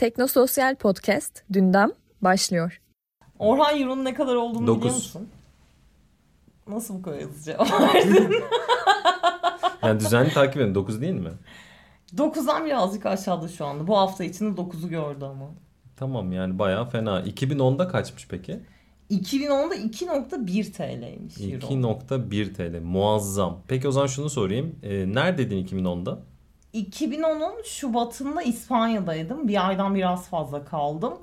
Teknososyal Podcast Dündem başlıyor. Orhan Euro'nun ne kadar olduğunu Dokuz. biliyor musun? Nasıl bu kadar hızlı cevap verdin? Yani düzenli takip edin. 9 değil mi? 9'dan birazcık aşağıda şu anda. Bu hafta içinde 9'u gördü ama. Tamam yani bayağı fena. 2010'da kaçmış peki? 2010'da 2.1 TL'ymiş euro. 2.1 TL. Muazzam. Peki o zaman şunu sorayım. Ee, neredeydin 2010'da? 2010'un Şubat'ında İspanya'daydım. Bir aydan biraz fazla kaldım.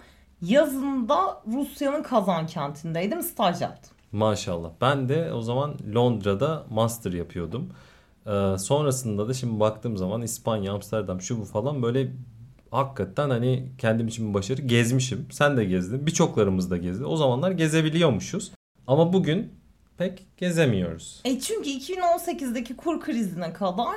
Yazında Rusya'nın Kazan kentindeydim. Staj yaptım. Maşallah. Ben de o zaman Londra'da master yapıyordum. Ee, sonrasında da şimdi baktığım zaman İspanya, Amsterdam şu bu falan böyle hakikaten hani kendim için bir başarı gezmişim. Sen de gezdin. Birçoklarımız da gezdi. O zamanlar gezebiliyormuşuz. Ama bugün pek gezemiyoruz. E çünkü 2018'deki kur krizine kadar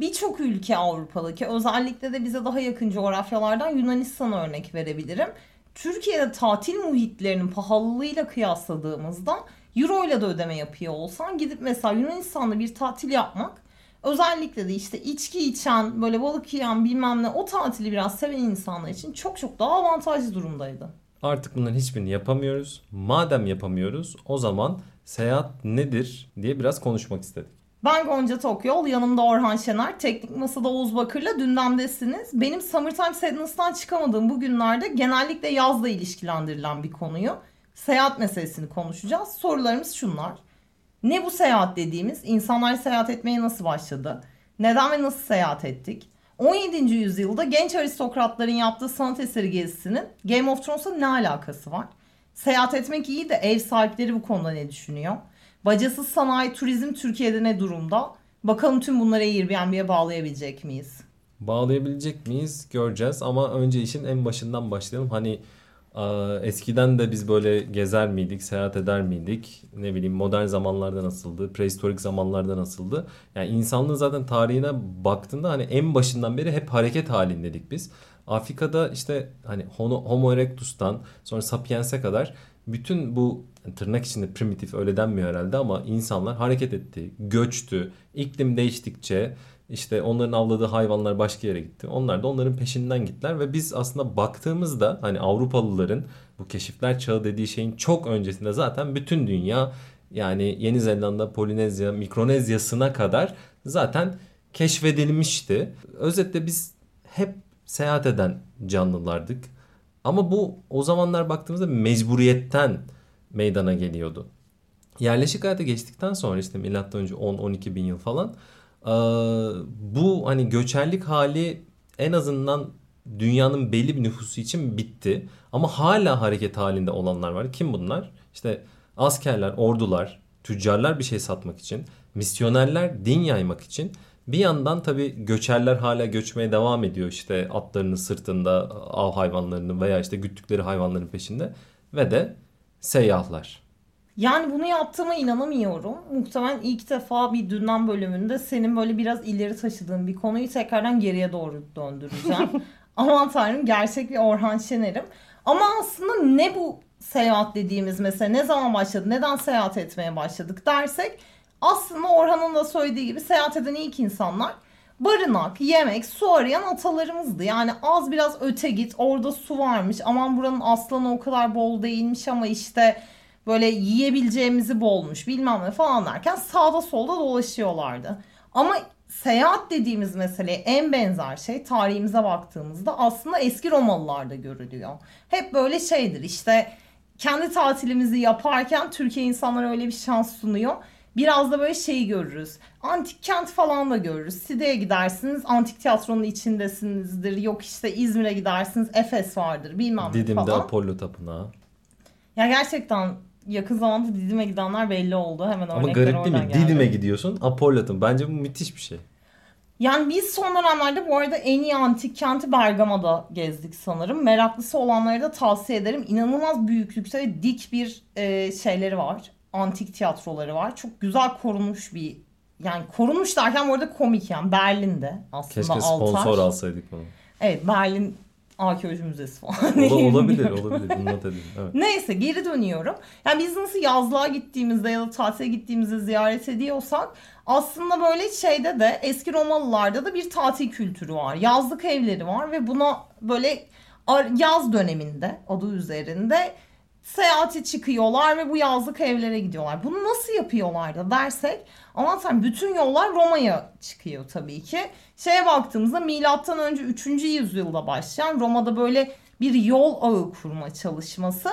birçok ülke Avrupa'daki özellikle de bize daha yakın coğrafyalardan Yunanistan'a örnek verebilirim. Türkiye'de tatil muhitlerinin pahalılığıyla kıyasladığımızda euro ile de ödeme yapıyor olsan gidip mesela Yunanistan'da bir tatil yapmak özellikle de işte içki içen böyle balık yiyen bilmem ne o tatili biraz seven insanlar için çok çok daha avantajlı durumdaydı. Artık bunların hiçbirini yapamıyoruz. Madem yapamıyoruz o zaman seyahat nedir diye biraz konuşmak istedik. Ben Gonca Tokyol, yanımda Orhan Şener, Teknik Masa'da Oğuz Bakır'la gündemdesiniz. Benim Summertime Sadness'tan çıkamadığım bu günlerde genellikle yazla ilişkilendirilen bir konuyu, seyahat meselesini konuşacağız. Sorularımız şunlar. Ne bu seyahat dediğimiz? İnsanlar seyahat etmeye nasıl başladı? Neden ve nasıl seyahat ettik? 17. yüzyılda genç aristokratların yaptığı sanat eseri gezisinin Game of Thrones'la ne alakası var? Seyahat etmek iyi de ev sahipleri bu konuda ne düşünüyor? Bacasız sanayi turizm Türkiye'de ne durumda? Bakalım tüm bunları Airbnb'ye bağlayabilecek miyiz? Bağlayabilecek miyiz göreceğiz ama önce işin en başından başlayalım. Hani eskiden de biz böyle gezer miydik, seyahat eder miydik? Ne bileyim modern zamanlarda nasıldı, prehistorik zamanlarda nasıldı? Yani insanlığın zaten tarihine baktığında hani en başından beri hep hareket halindeydik biz. Afrika'da işte hani Homo erectus'tan sonra Sapiens'e kadar bütün bu tırnak içinde primitif öyle denmiyor herhalde ama insanlar hareket etti, göçtü. İklim değiştikçe işte onların avladığı hayvanlar başka yere gitti. Onlar da onların peşinden gittiler ve biz aslında baktığımızda hani Avrupalıların bu keşifler çağı dediği şeyin çok öncesinde zaten bütün dünya yani Yeni Zelanda, Polinezya, Mikronezya'sına kadar zaten keşfedilmişti. Özetle biz hep seyahat eden canlılardık. Ama bu o zamanlar baktığımızda mecburiyetten meydana geliyordu. Yerleşik hayata geçtikten sonra işte milattan önce 10-12 bin yıl falan bu hani göçerlik hali en azından dünyanın belli bir nüfusu için bitti. Ama hala hareket halinde olanlar var. Kim bunlar? İşte askerler, ordular, tüccarlar bir şey satmak için, misyonerler din yaymak için. Bir yandan tabii göçerler hala göçmeye devam ediyor işte atlarının sırtında av hayvanlarını veya işte güttükleri hayvanların peşinde ve de seyyahlar. Yani bunu yaptığıma inanamıyorum. Muhtemelen ilk defa bir dünden bölümünde senin böyle biraz ileri taşıdığın bir konuyu tekrardan geriye doğru döndüreceğim. Aman tanrım gerçek bir Orhan Şener'im. Ama aslında ne bu seyahat dediğimiz mesela ne zaman başladı, neden seyahat etmeye başladık dersek aslında Orhan'ın da söylediği gibi seyahat eden ilk insanlar barınak, yemek, su arayan atalarımızdı. Yani az biraz öte git orada su varmış aman buranın aslanı o kadar bol değilmiş ama işte böyle yiyebileceğimizi bolmuş bilmem ne falan derken sağda solda dolaşıyorlardı. Ama seyahat dediğimiz meseleye en benzer şey tarihimize baktığımızda aslında eski Romalılarda görülüyor. Hep böyle şeydir işte kendi tatilimizi yaparken Türkiye insanlara öyle bir şans sunuyor. Biraz da böyle şeyi görürüz. Antik kent falan da görürüz. Side'ye gidersiniz antik tiyatronun içindesinizdir. Yok işte İzmir'e gidersiniz Efes vardır bilmem ne Didim'de falan. Apollo Tapınağı. Ya gerçekten yakın zamanda Didim'e gidenler belli oldu. Hemen Ama garip değil mi? geldi. Didim'e gidiyorsun Apollo Tapınağı. Bence bu müthiş bir şey. Yani biz son dönemlerde bu arada en iyi antik kenti Bergama'da gezdik sanırım. Meraklısı olanlara da tavsiye ederim. İnanılmaz büyüklükte ve dik bir e, şeyleri var. Antik tiyatroları var. Çok güzel korunmuş bir yani korunmuş derken bu arada komik yani Berlin'de aslında Keşke altar. sponsor alsaydık bunu. Evet Berlin Arkeoloji Müzesi falan. Ola- olabilir olabilir. Bunu not edin. Evet. Neyse geri dönüyorum. Yani biz nasıl yazlığa gittiğimizde ya da tatile gittiğimizde ziyaret ediyorsak aslında böyle şeyde de eski Romalılarda da bir tatil kültürü var. Yazlık evleri var ve buna böyle yaz döneminde adı üzerinde seyahati çıkıyorlar ve bu yazlık evlere gidiyorlar. Bunu nasıl yapıyorlar da dersek sen bütün yollar Roma'ya çıkıyor tabii ki. Şeye baktığımızda milattan önce 3. yüzyılda başlayan Roma'da böyle bir yol ağı kurma çalışması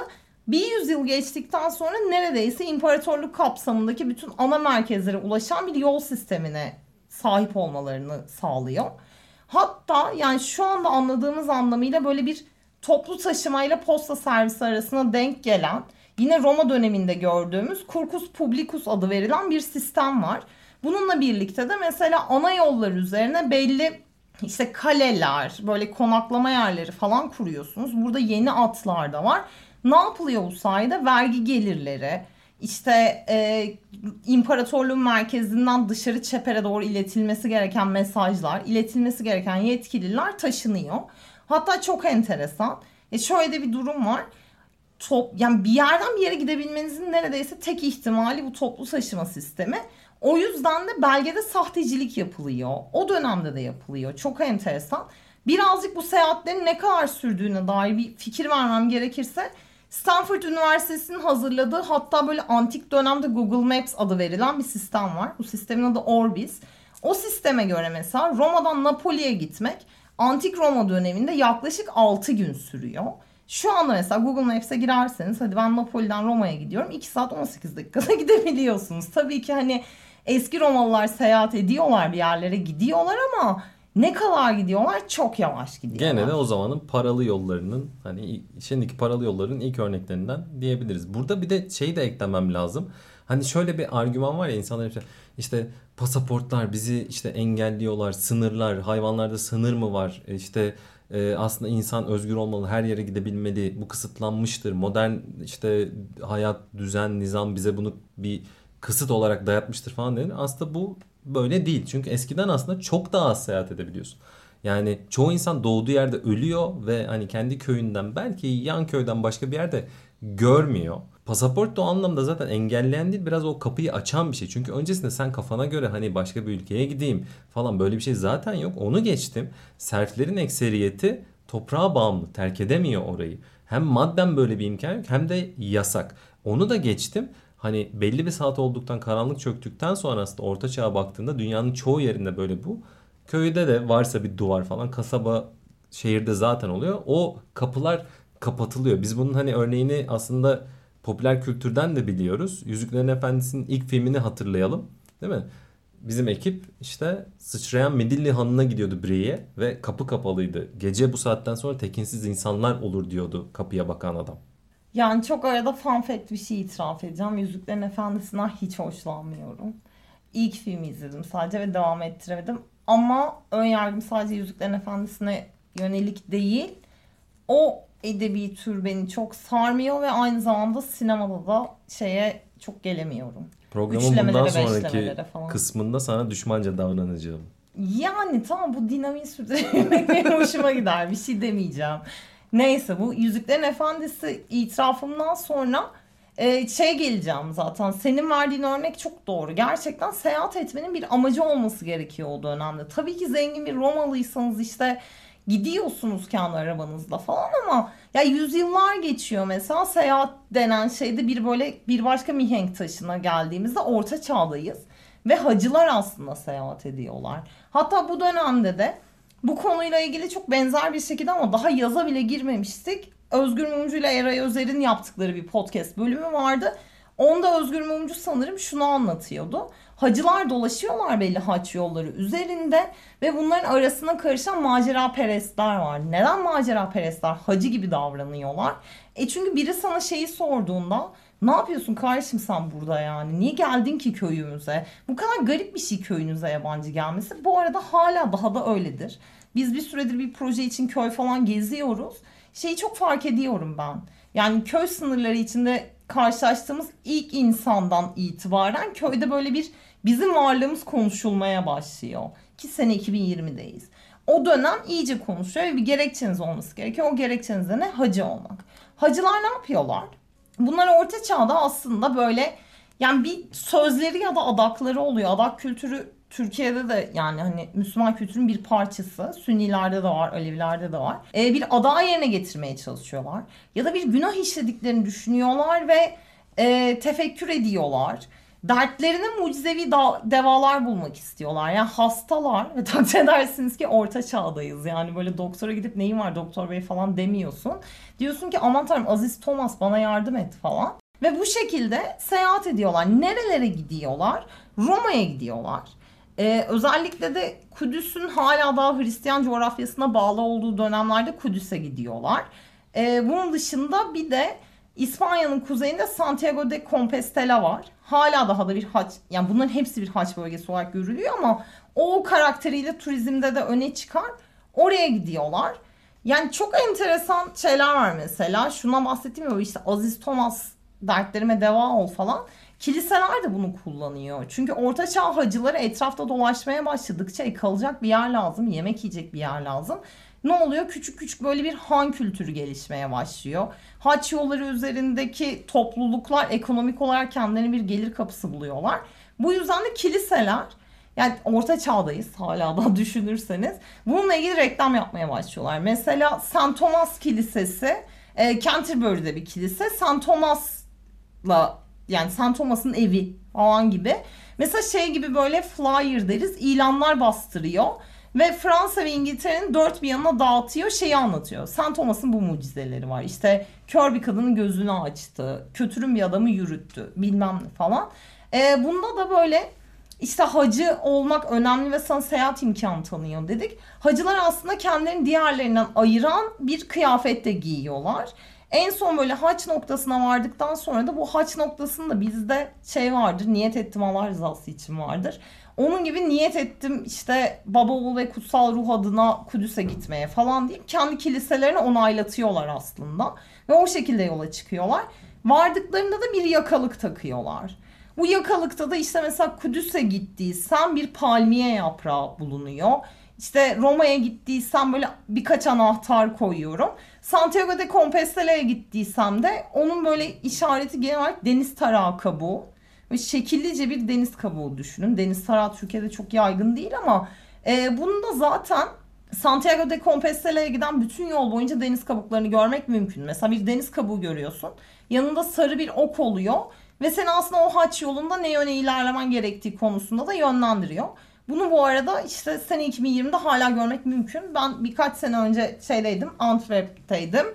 bir yüzyıl geçtikten sonra neredeyse imparatorluk kapsamındaki bütün ana merkezlere ulaşan bir yol sistemine sahip olmalarını sağlıyor. Hatta yani şu anda anladığımız anlamıyla böyle bir toplu taşımayla posta servisi arasına denk gelen yine Roma döneminde gördüğümüz Curcus Publicus adı verilen bir sistem var. Bununla birlikte de mesela ana yollar üzerine belli işte kaleler, böyle konaklama yerleri falan kuruyorsunuz. Burada yeni atlar da var. Ne yapılıyor bu sayede? Vergi gelirleri, işte e, imparatorluğun merkezinden dışarı çepere doğru iletilmesi gereken mesajlar, iletilmesi gereken yetkililer taşınıyor. Hatta çok enteresan. E şöyle de bir durum var. Top, yani bir yerden bir yere gidebilmenizin neredeyse tek ihtimali bu toplu taşıma sistemi. O yüzden de belgede sahtecilik yapılıyor. O dönemde de yapılıyor. Çok enteresan. Birazcık bu seyahatlerin ne kadar sürdüğüne dair bir fikir vermem gerekirse Stanford Üniversitesi'nin hazırladığı hatta böyle antik dönemde Google Maps adı verilen bir sistem var. Bu sistemin adı Orbis. O sisteme göre mesela Roma'dan Napoli'ye gitmek antik Roma döneminde yaklaşık 6 gün sürüyor. Şu anda mesela Google Maps'e girerseniz hadi ben Napoli'den Roma'ya gidiyorum 2 saat 18 dakikada gidebiliyorsunuz. Tabii ki hani eski Romalılar seyahat ediyorlar bir yerlere gidiyorlar ama ne kadar gidiyorlar? Çok yavaş gidiyorlar. Gene de o zamanın paralı yollarının hani şimdiki paralı yolların ilk örneklerinden diyebiliriz. Burada bir de şeyi de eklemem lazım. Hani şöyle bir argüman var ya insanlar işte, işte pasaportlar bizi işte engelliyorlar, sınırlar, hayvanlarda sınır mı var? E, işte e, aslında insan özgür olmalı, her yere gidebilmeli. Bu kısıtlanmıştır. Modern işte hayat, düzen, nizam bize bunu bir kısıt olarak dayatmıştır falan denir. Aslında bu böyle değil. Çünkü eskiden aslında çok daha az seyahat edebiliyorsun. Yani çoğu insan doğduğu yerde ölüyor ve hani kendi köyünden belki yan köyden başka bir yerde görmüyor. Pasaport da o anlamda zaten engelleyen değil biraz o kapıyı açan bir şey. Çünkü öncesinde sen kafana göre hani başka bir ülkeye gideyim falan böyle bir şey zaten yok. Onu geçtim. Serflerin ekseriyeti toprağa bağımlı. Terk edemiyor orayı. Hem madden böyle bir imkan yok hem de yasak. Onu da geçtim. Hani belli bir saat olduktan karanlık çöktükten sonra aslında orta çağa baktığında dünyanın çoğu yerinde böyle bu. Köyde de varsa bir duvar falan kasaba şehirde zaten oluyor. O kapılar kapatılıyor. Biz bunun hani örneğini aslında popüler kültürden de biliyoruz. Yüzüklerin Efendisi'nin ilk filmini hatırlayalım. Değil mi? Bizim ekip işte sıçrayan Midilli Hanı'na gidiyordu Brie'ye ve kapı kapalıydı. Gece bu saatten sonra tekinsiz insanlar olur diyordu kapıya bakan adam. Yani çok arada fun fact bir şey itiraf edeceğim. Yüzüklerin Efendisi'nden hiç hoşlanmıyorum. İlk filmi izledim sadece ve devam ettiremedim. Ama ön yargım sadece Yüzüklerin Efendisi'ne yönelik değil. O edebi tür beni çok sarmıyor ve aynı zamanda sinemada da şeye çok gelemiyorum. Programın bundan sonraki falan. kısmında sana düşmanca davranacağım. Yani tamam bu dinamiği sürdürmek benim hoşuma gider. Bir şey demeyeceğim. Neyse bu Yüzüklerin Efendisi itirafımdan sonra e, şey geleceğim zaten. Senin verdiğin örnek çok doğru. Gerçekten seyahat etmenin bir amacı olması gerekiyor o dönemde. Tabii ki zengin bir Romalıysanız işte gidiyorsunuz kendi arabanızla falan ama ya yüzyıllar geçiyor mesela seyahat denen şeyde bir böyle bir başka mihenk taşına geldiğimizde orta çağdayız ve hacılar aslında seyahat ediyorlar. Hatta bu dönemde de bu konuyla ilgili çok benzer bir şekilde ama daha yaza bile girmemiştik. Özgür Mumcu ile Eray Özer'in yaptıkları bir podcast bölümü vardı. Onda Özgür Mumcu sanırım şunu anlatıyordu. Hacılar dolaşıyorlar belli haç yolları üzerinde ve bunların arasına karışan macera perestler var. Neden macera perestler hacı gibi davranıyorlar? E çünkü biri sana şeyi sorduğunda ne yapıyorsun kardeşim sen burada yani? Niye geldin ki köyümüze? Bu kadar garip bir şey köyünüze yabancı gelmesi. Bu arada hala daha da öyledir. Biz bir süredir bir proje için köy falan geziyoruz. Şeyi çok fark ediyorum ben. Yani köy sınırları içinde karşılaştığımız ilk insandan itibaren köyde böyle bir bizim varlığımız konuşulmaya başlıyor. Ki sene 2020'deyiz. O dönem iyice konuşuyor ve bir gerekçeniz olması gerekiyor. O gerekçeniz de ne? Hacı olmak. Hacılar ne yapıyorlar? Bunlar orta çağda aslında böyle yani bir sözleri ya da adakları oluyor. Adak kültürü Türkiye'de de yani hani Müslüman kültürün bir parçası. Sünnilerde de var, Alevilerde de var. E, bir ada yerine getirmeye çalışıyorlar. Ya da bir günah işlediklerini düşünüyorlar ve e, tefekkür ediyorlar. Dertlerine mucizevi da- devalar bulmak istiyorlar. Yani hastalar ve takdir edersiniz ki orta çağdayız. Yani böyle doktora gidip neyin var doktor bey falan demiyorsun. Diyorsun ki aman tanrım Aziz Thomas bana yardım et falan. Ve bu şekilde seyahat ediyorlar. Nerelere gidiyorlar? Roma'ya gidiyorlar. Ee, özellikle de Kudüs'ün hala daha Hristiyan coğrafyasına bağlı olduğu dönemlerde Kudüs'e gidiyorlar. Ee, bunun dışında bir de İspanya'nın kuzeyinde Santiago de Compostela var. Hala daha da bir haç, yani bunların hepsi bir haç bölgesi olarak görülüyor ama o karakteriyle turizmde de öne çıkar. Oraya gidiyorlar. Yani çok enteresan şeyler var mesela. Şuna bahsettiğim gibi işte Aziz Thomas dertlerime deva ol falan. Kiliseler de bunu kullanıyor. Çünkü ortaçağ hacıları etrafta dolaşmaya başladıkça e, kalacak bir yer lazım, yemek yiyecek bir yer lazım. Ne oluyor? Küçük küçük böyle bir han kültürü gelişmeye başlıyor. Haç yolları üzerindeki topluluklar ekonomik olarak kendilerine bir gelir kapısı buluyorlar. Bu yüzden de kiliseler yani orta çağdayız hala da düşünürseniz. Bununla ilgili reklam yapmaya başlıyorlar. Mesela St. Thomas Kilisesi e, Canterbury'de bir kilise. St. Thomas'la yani St. Thomas'ın evi falan gibi. Mesela şey gibi böyle flyer deriz ilanlar bastırıyor. Ve Fransa ve İngiltere'nin dört bir yanına dağıtıyor şeyi anlatıyor. St. Thomas'ın bu mucizeleri var. İşte kör bir kadının gözünü açtı. Kötürüm bir adamı yürüttü. Bilmem ne falan. E, bunda da böyle işte hacı olmak önemli ve sana seyahat imkanı tanıyor dedik. Hacılar aslında kendilerini diğerlerinden ayıran bir kıyafette giyiyorlar. En son böyle haç noktasına vardıktan sonra da bu haç noktasında bizde şey vardır. Niyet ettim Allah rızası için vardır. Onun gibi niyet ettim işte baba oğul ve kutsal ruh adına Kudüs'e gitmeye falan deyip kendi kiliselerini onaylatıyorlar aslında. Ve o şekilde yola çıkıyorlar. Vardıklarında da bir yakalık takıyorlar. Bu yakalıkta da işte mesela Kudüs'e gittiysen bir palmiye yaprağı bulunuyor. İşte Roma'ya gittiysen böyle birkaç anahtar koyuyorum. Santiago de Compostela'ya gittiysem de onun böyle işareti genel olarak deniz tarağı kabuğu. Ve şekillice bir deniz kabuğu düşünün. Deniz tarağı Türkiye'de çok yaygın değil ama e, bunu da zaten Santiago de Compostela'ya giden bütün yol boyunca deniz kabuklarını görmek mümkün. Mesela bir deniz kabuğu görüyorsun. Yanında sarı bir ok oluyor. Ve seni aslında o haç yolunda ne yöne ilerlemen gerektiği konusunda da yönlendiriyor. Bunu bu arada işte sene 2020'de hala görmek mümkün. Ben birkaç sene önce şeydeydim, Antwerp'teydim.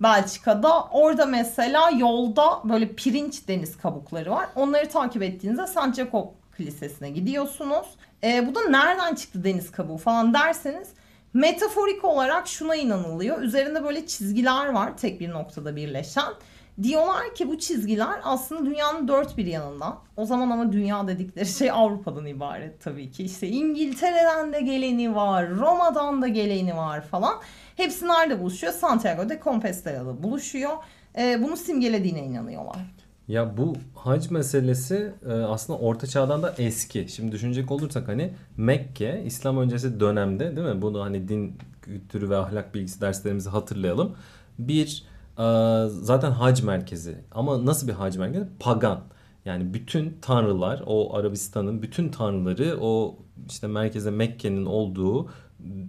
Belçika'da. Orada mesela yolda böyle pirinç deniz kabukları var. Onları takip ettiğinizde Santiago Kilisesi'ne gidiyorsunuz. E, bu da nereden çıktı deniz kabuğu falan derseniz metaforik olarak şuna inanılıyor. Üzerinde böyle çizgiler var tek bir noktada birleşen. Diyorlar ki bu çizgiler aslında dünyanın dört bir yanından. O zaman ama dünya dedikleri şey Avrupa'dan ibaret tabii ki. İşte İngiltere'den de geleni var, Roma'dan da geleni var falan. Hepsi nerede buluşuyor? Santiago de Compostela'da buluşuyor. Ee, bunu simgelediğine inanıyorlar. Ya bu hac meselesi e, aslında orta çağdan da eski. Şimdi düşünecek olursak hani Mekke İslam öncesi dönemde değil mi? Bunu hani din kültürü ve ahlak bilgisi derslerimizi hatırlayalım. Bir e, zaten hac merkezi. Ama nasıl bir hac merkezi? Pagan. Yani bütün tanrılar, o Arabistan'ın bütün tanrıları o işte merkeze Mekke'nin olduğu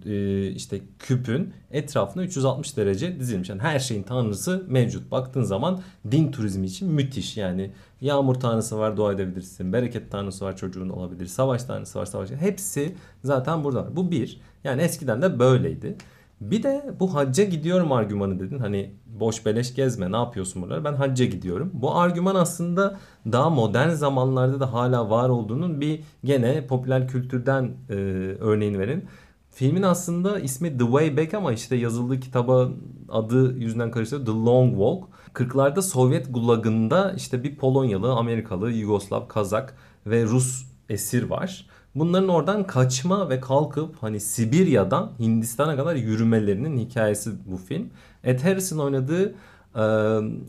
e, işte küpün etrafına 360 derece dizilmiş. Yani her şeyin tanrısı mevcut. Baktığın zaman din turizmi için müthiş. Yani yağmur tanrısı var dua edebilirsin. Bereket tanrısı var çocuğun olabilir. Savaş tanrısı var savaş. Hepsi zaten burada. Bu bir. Yani eskiden de böyleydi. Bir de bu hacca gidiyorum argümanı dedin. Hani boş beleş gezme ne yapıyorsun buralar? Ben hacca gidiyorum. Bu argüman aslında daha modern zamanlarda da hala var olduğunun bir gene popüler kültürden e, örneğini verin. Filmin aslında ismi The Way Back ama işte yazıldığı kitaba adı yüzünden karıştırıyor. The Long Walk. 40'larda Sovyet gulagında işte bir Polonyalı, Amerikalı, Yugoslav, Kazak ve Rus esir var. Bunların oradan kaçma ve kalkıp hani Sibirya'dan Hindistan'a kadar yürümelerinin hikayesi bu film. Ed Harris'in oynadığı e,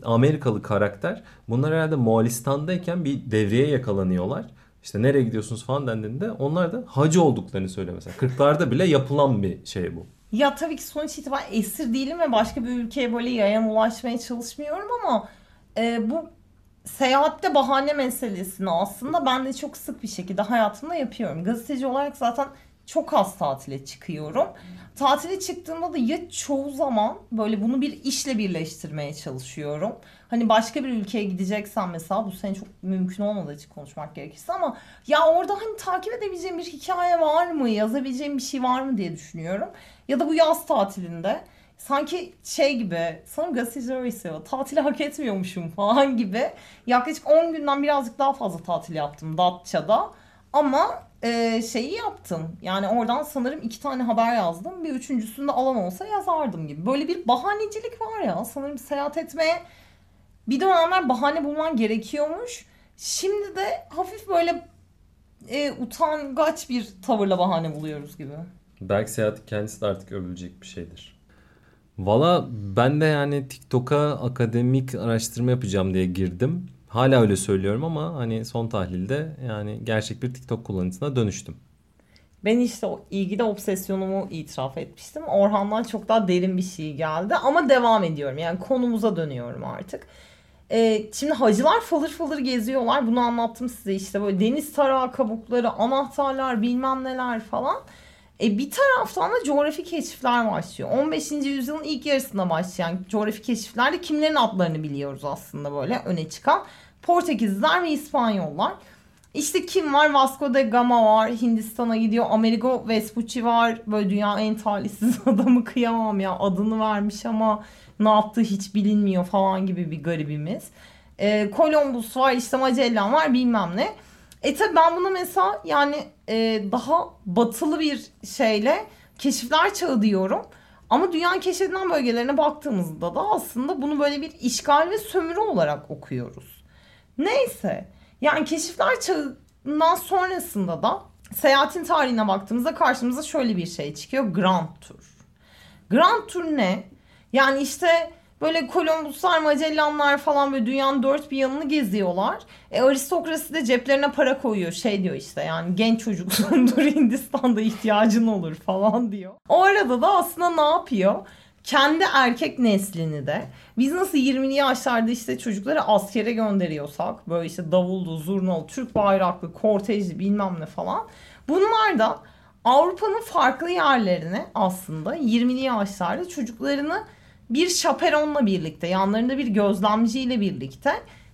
Amerikalı karakter. Bunlar herhalde Moğolistan'dayken bir devreye yakalanıyorlar. İşte nereye gidiyorsunuz falan dendiğinde onlar da hacı olduklarını söylüyor mesela. 40'larda bile yapılan bir şey bu. Ya tabii ki sonuç itibariyle esir değilim ve başka bir ülkeye böyle yayan ulaşmaya çalışmıyorum ama e, bu seyahatte bahane meselesini aslında ben de çok sık bir şekilde hayatımda yapıyorum. Gazeteci olarak zaten çok az tatile çıkıyorum. Tatile çıktığımda da ya çoğu zaman böyle bunu bir işle birleştirmeye çalışıyorum. Hani başka bir ülkeye gideceksen mesela bu sene çok mümkün olmadığı için konuşmak gerekirse ama ya orada hani takip edebileceğim bir hikaye var mı? Yazabileceğim bir şey var mı diye düşünüyorum. Ya da bu yaz tatilinde sanki şey gibi sanırım gazeteciler hissediyor. Tatili hak etmiyormuşum falan gibi. Yaklaşık 10 günden birazcık daha fazla tatil yaptım Datça'da. Ama e, şeyi yaptım. Yani oradan sanırım iki tane haber yazdım. Bir üçüncüsünde alan olsa yazardım gibi. Böyle bir bahanecilik var ya. Sanırım seyahat etmeye bir dönemler bahane bulman gerekiyormuş. Şimdi de hafif böyle e, utangaç bir tavırla bahane buluyoruz gibi. Belki seyahat kendisi de artık övülecek bir şeydir. Valla ben de yani TikTok'a akademik araştırma yapacağım diye girdim. Hala öyle söylüyorum ama hani son tahlilde yani gerçek bir TikTok kullanıcısına dönüştüm. Ben işte o ilgide obsesyonumu itiraf etmiştim. Orhan'dan çok daha derin bir şey geldi ama devam ediyorum. Yani konumuza dönüyorum artık. Ee, şimdi hacılar fılır fılır geziyorlar. Bunu anlattım size işte böyle deniz tarağı kabukları, anahtarlar bilmem neler falan. E bir taraftan da coğrafi keşifler başlıyor. 15. yüzyılın ilk yarısında başlayan coğrafi keşiflerde kimlerin adlarını biliyoruz aslında böyle öne çıkan. Portekizliler ve İspanyollar. İşte kim var? Vasco da Gama var. Hindistan'a gidiyor. Amerigo Vespucci var. Böyle dünya en talihsiz adamı kıyamam ya. Adını vermiş ama ne yaptığı hiç bilinmiyor falan gibi bir garibimiz. Ee, Columbus var. işte Magellan var bilmem ne. E tabi ben bunu mesela yani e, daha batılı bir şeyle keşifler çağı diyorum. Ama dünyanın keşfedilen bölgelerine baktığımızda da aslında bunu böyle bir işgal ve sömürü olarak okuyoruz. Neyse yani keşifler çağından sonrasında da seyahatin tarihine baktığımızda karşımıza şöyle bir şey çıkıyor. Grand Tour. Grand Tour ne? Yani işte Böyle Kolombuslar, Magellanlar falan böyle dünyanın dört bir yanını geziyorlar. E, aristokrasi de ceplerine para koyuyor. Şey diyor işte yani genç çocuksundur Hindistan'da ihtiyacın olur falan diyor. O arada da aslında ne yapıyor? kendi erkek neslini de biz nasıl 20'li yaşlarda işte çocukları askere gönderiyorsak böyle işte davullu, zurnalı, Türk bayraklı, kortejli bilmem ne falan. Bunlar da Avrupa'nın farklı yerlerine aslında 20'li yaşlarda çocuklarını bir şaperonla birlikte yanlarında bir gözlemciyle birlikte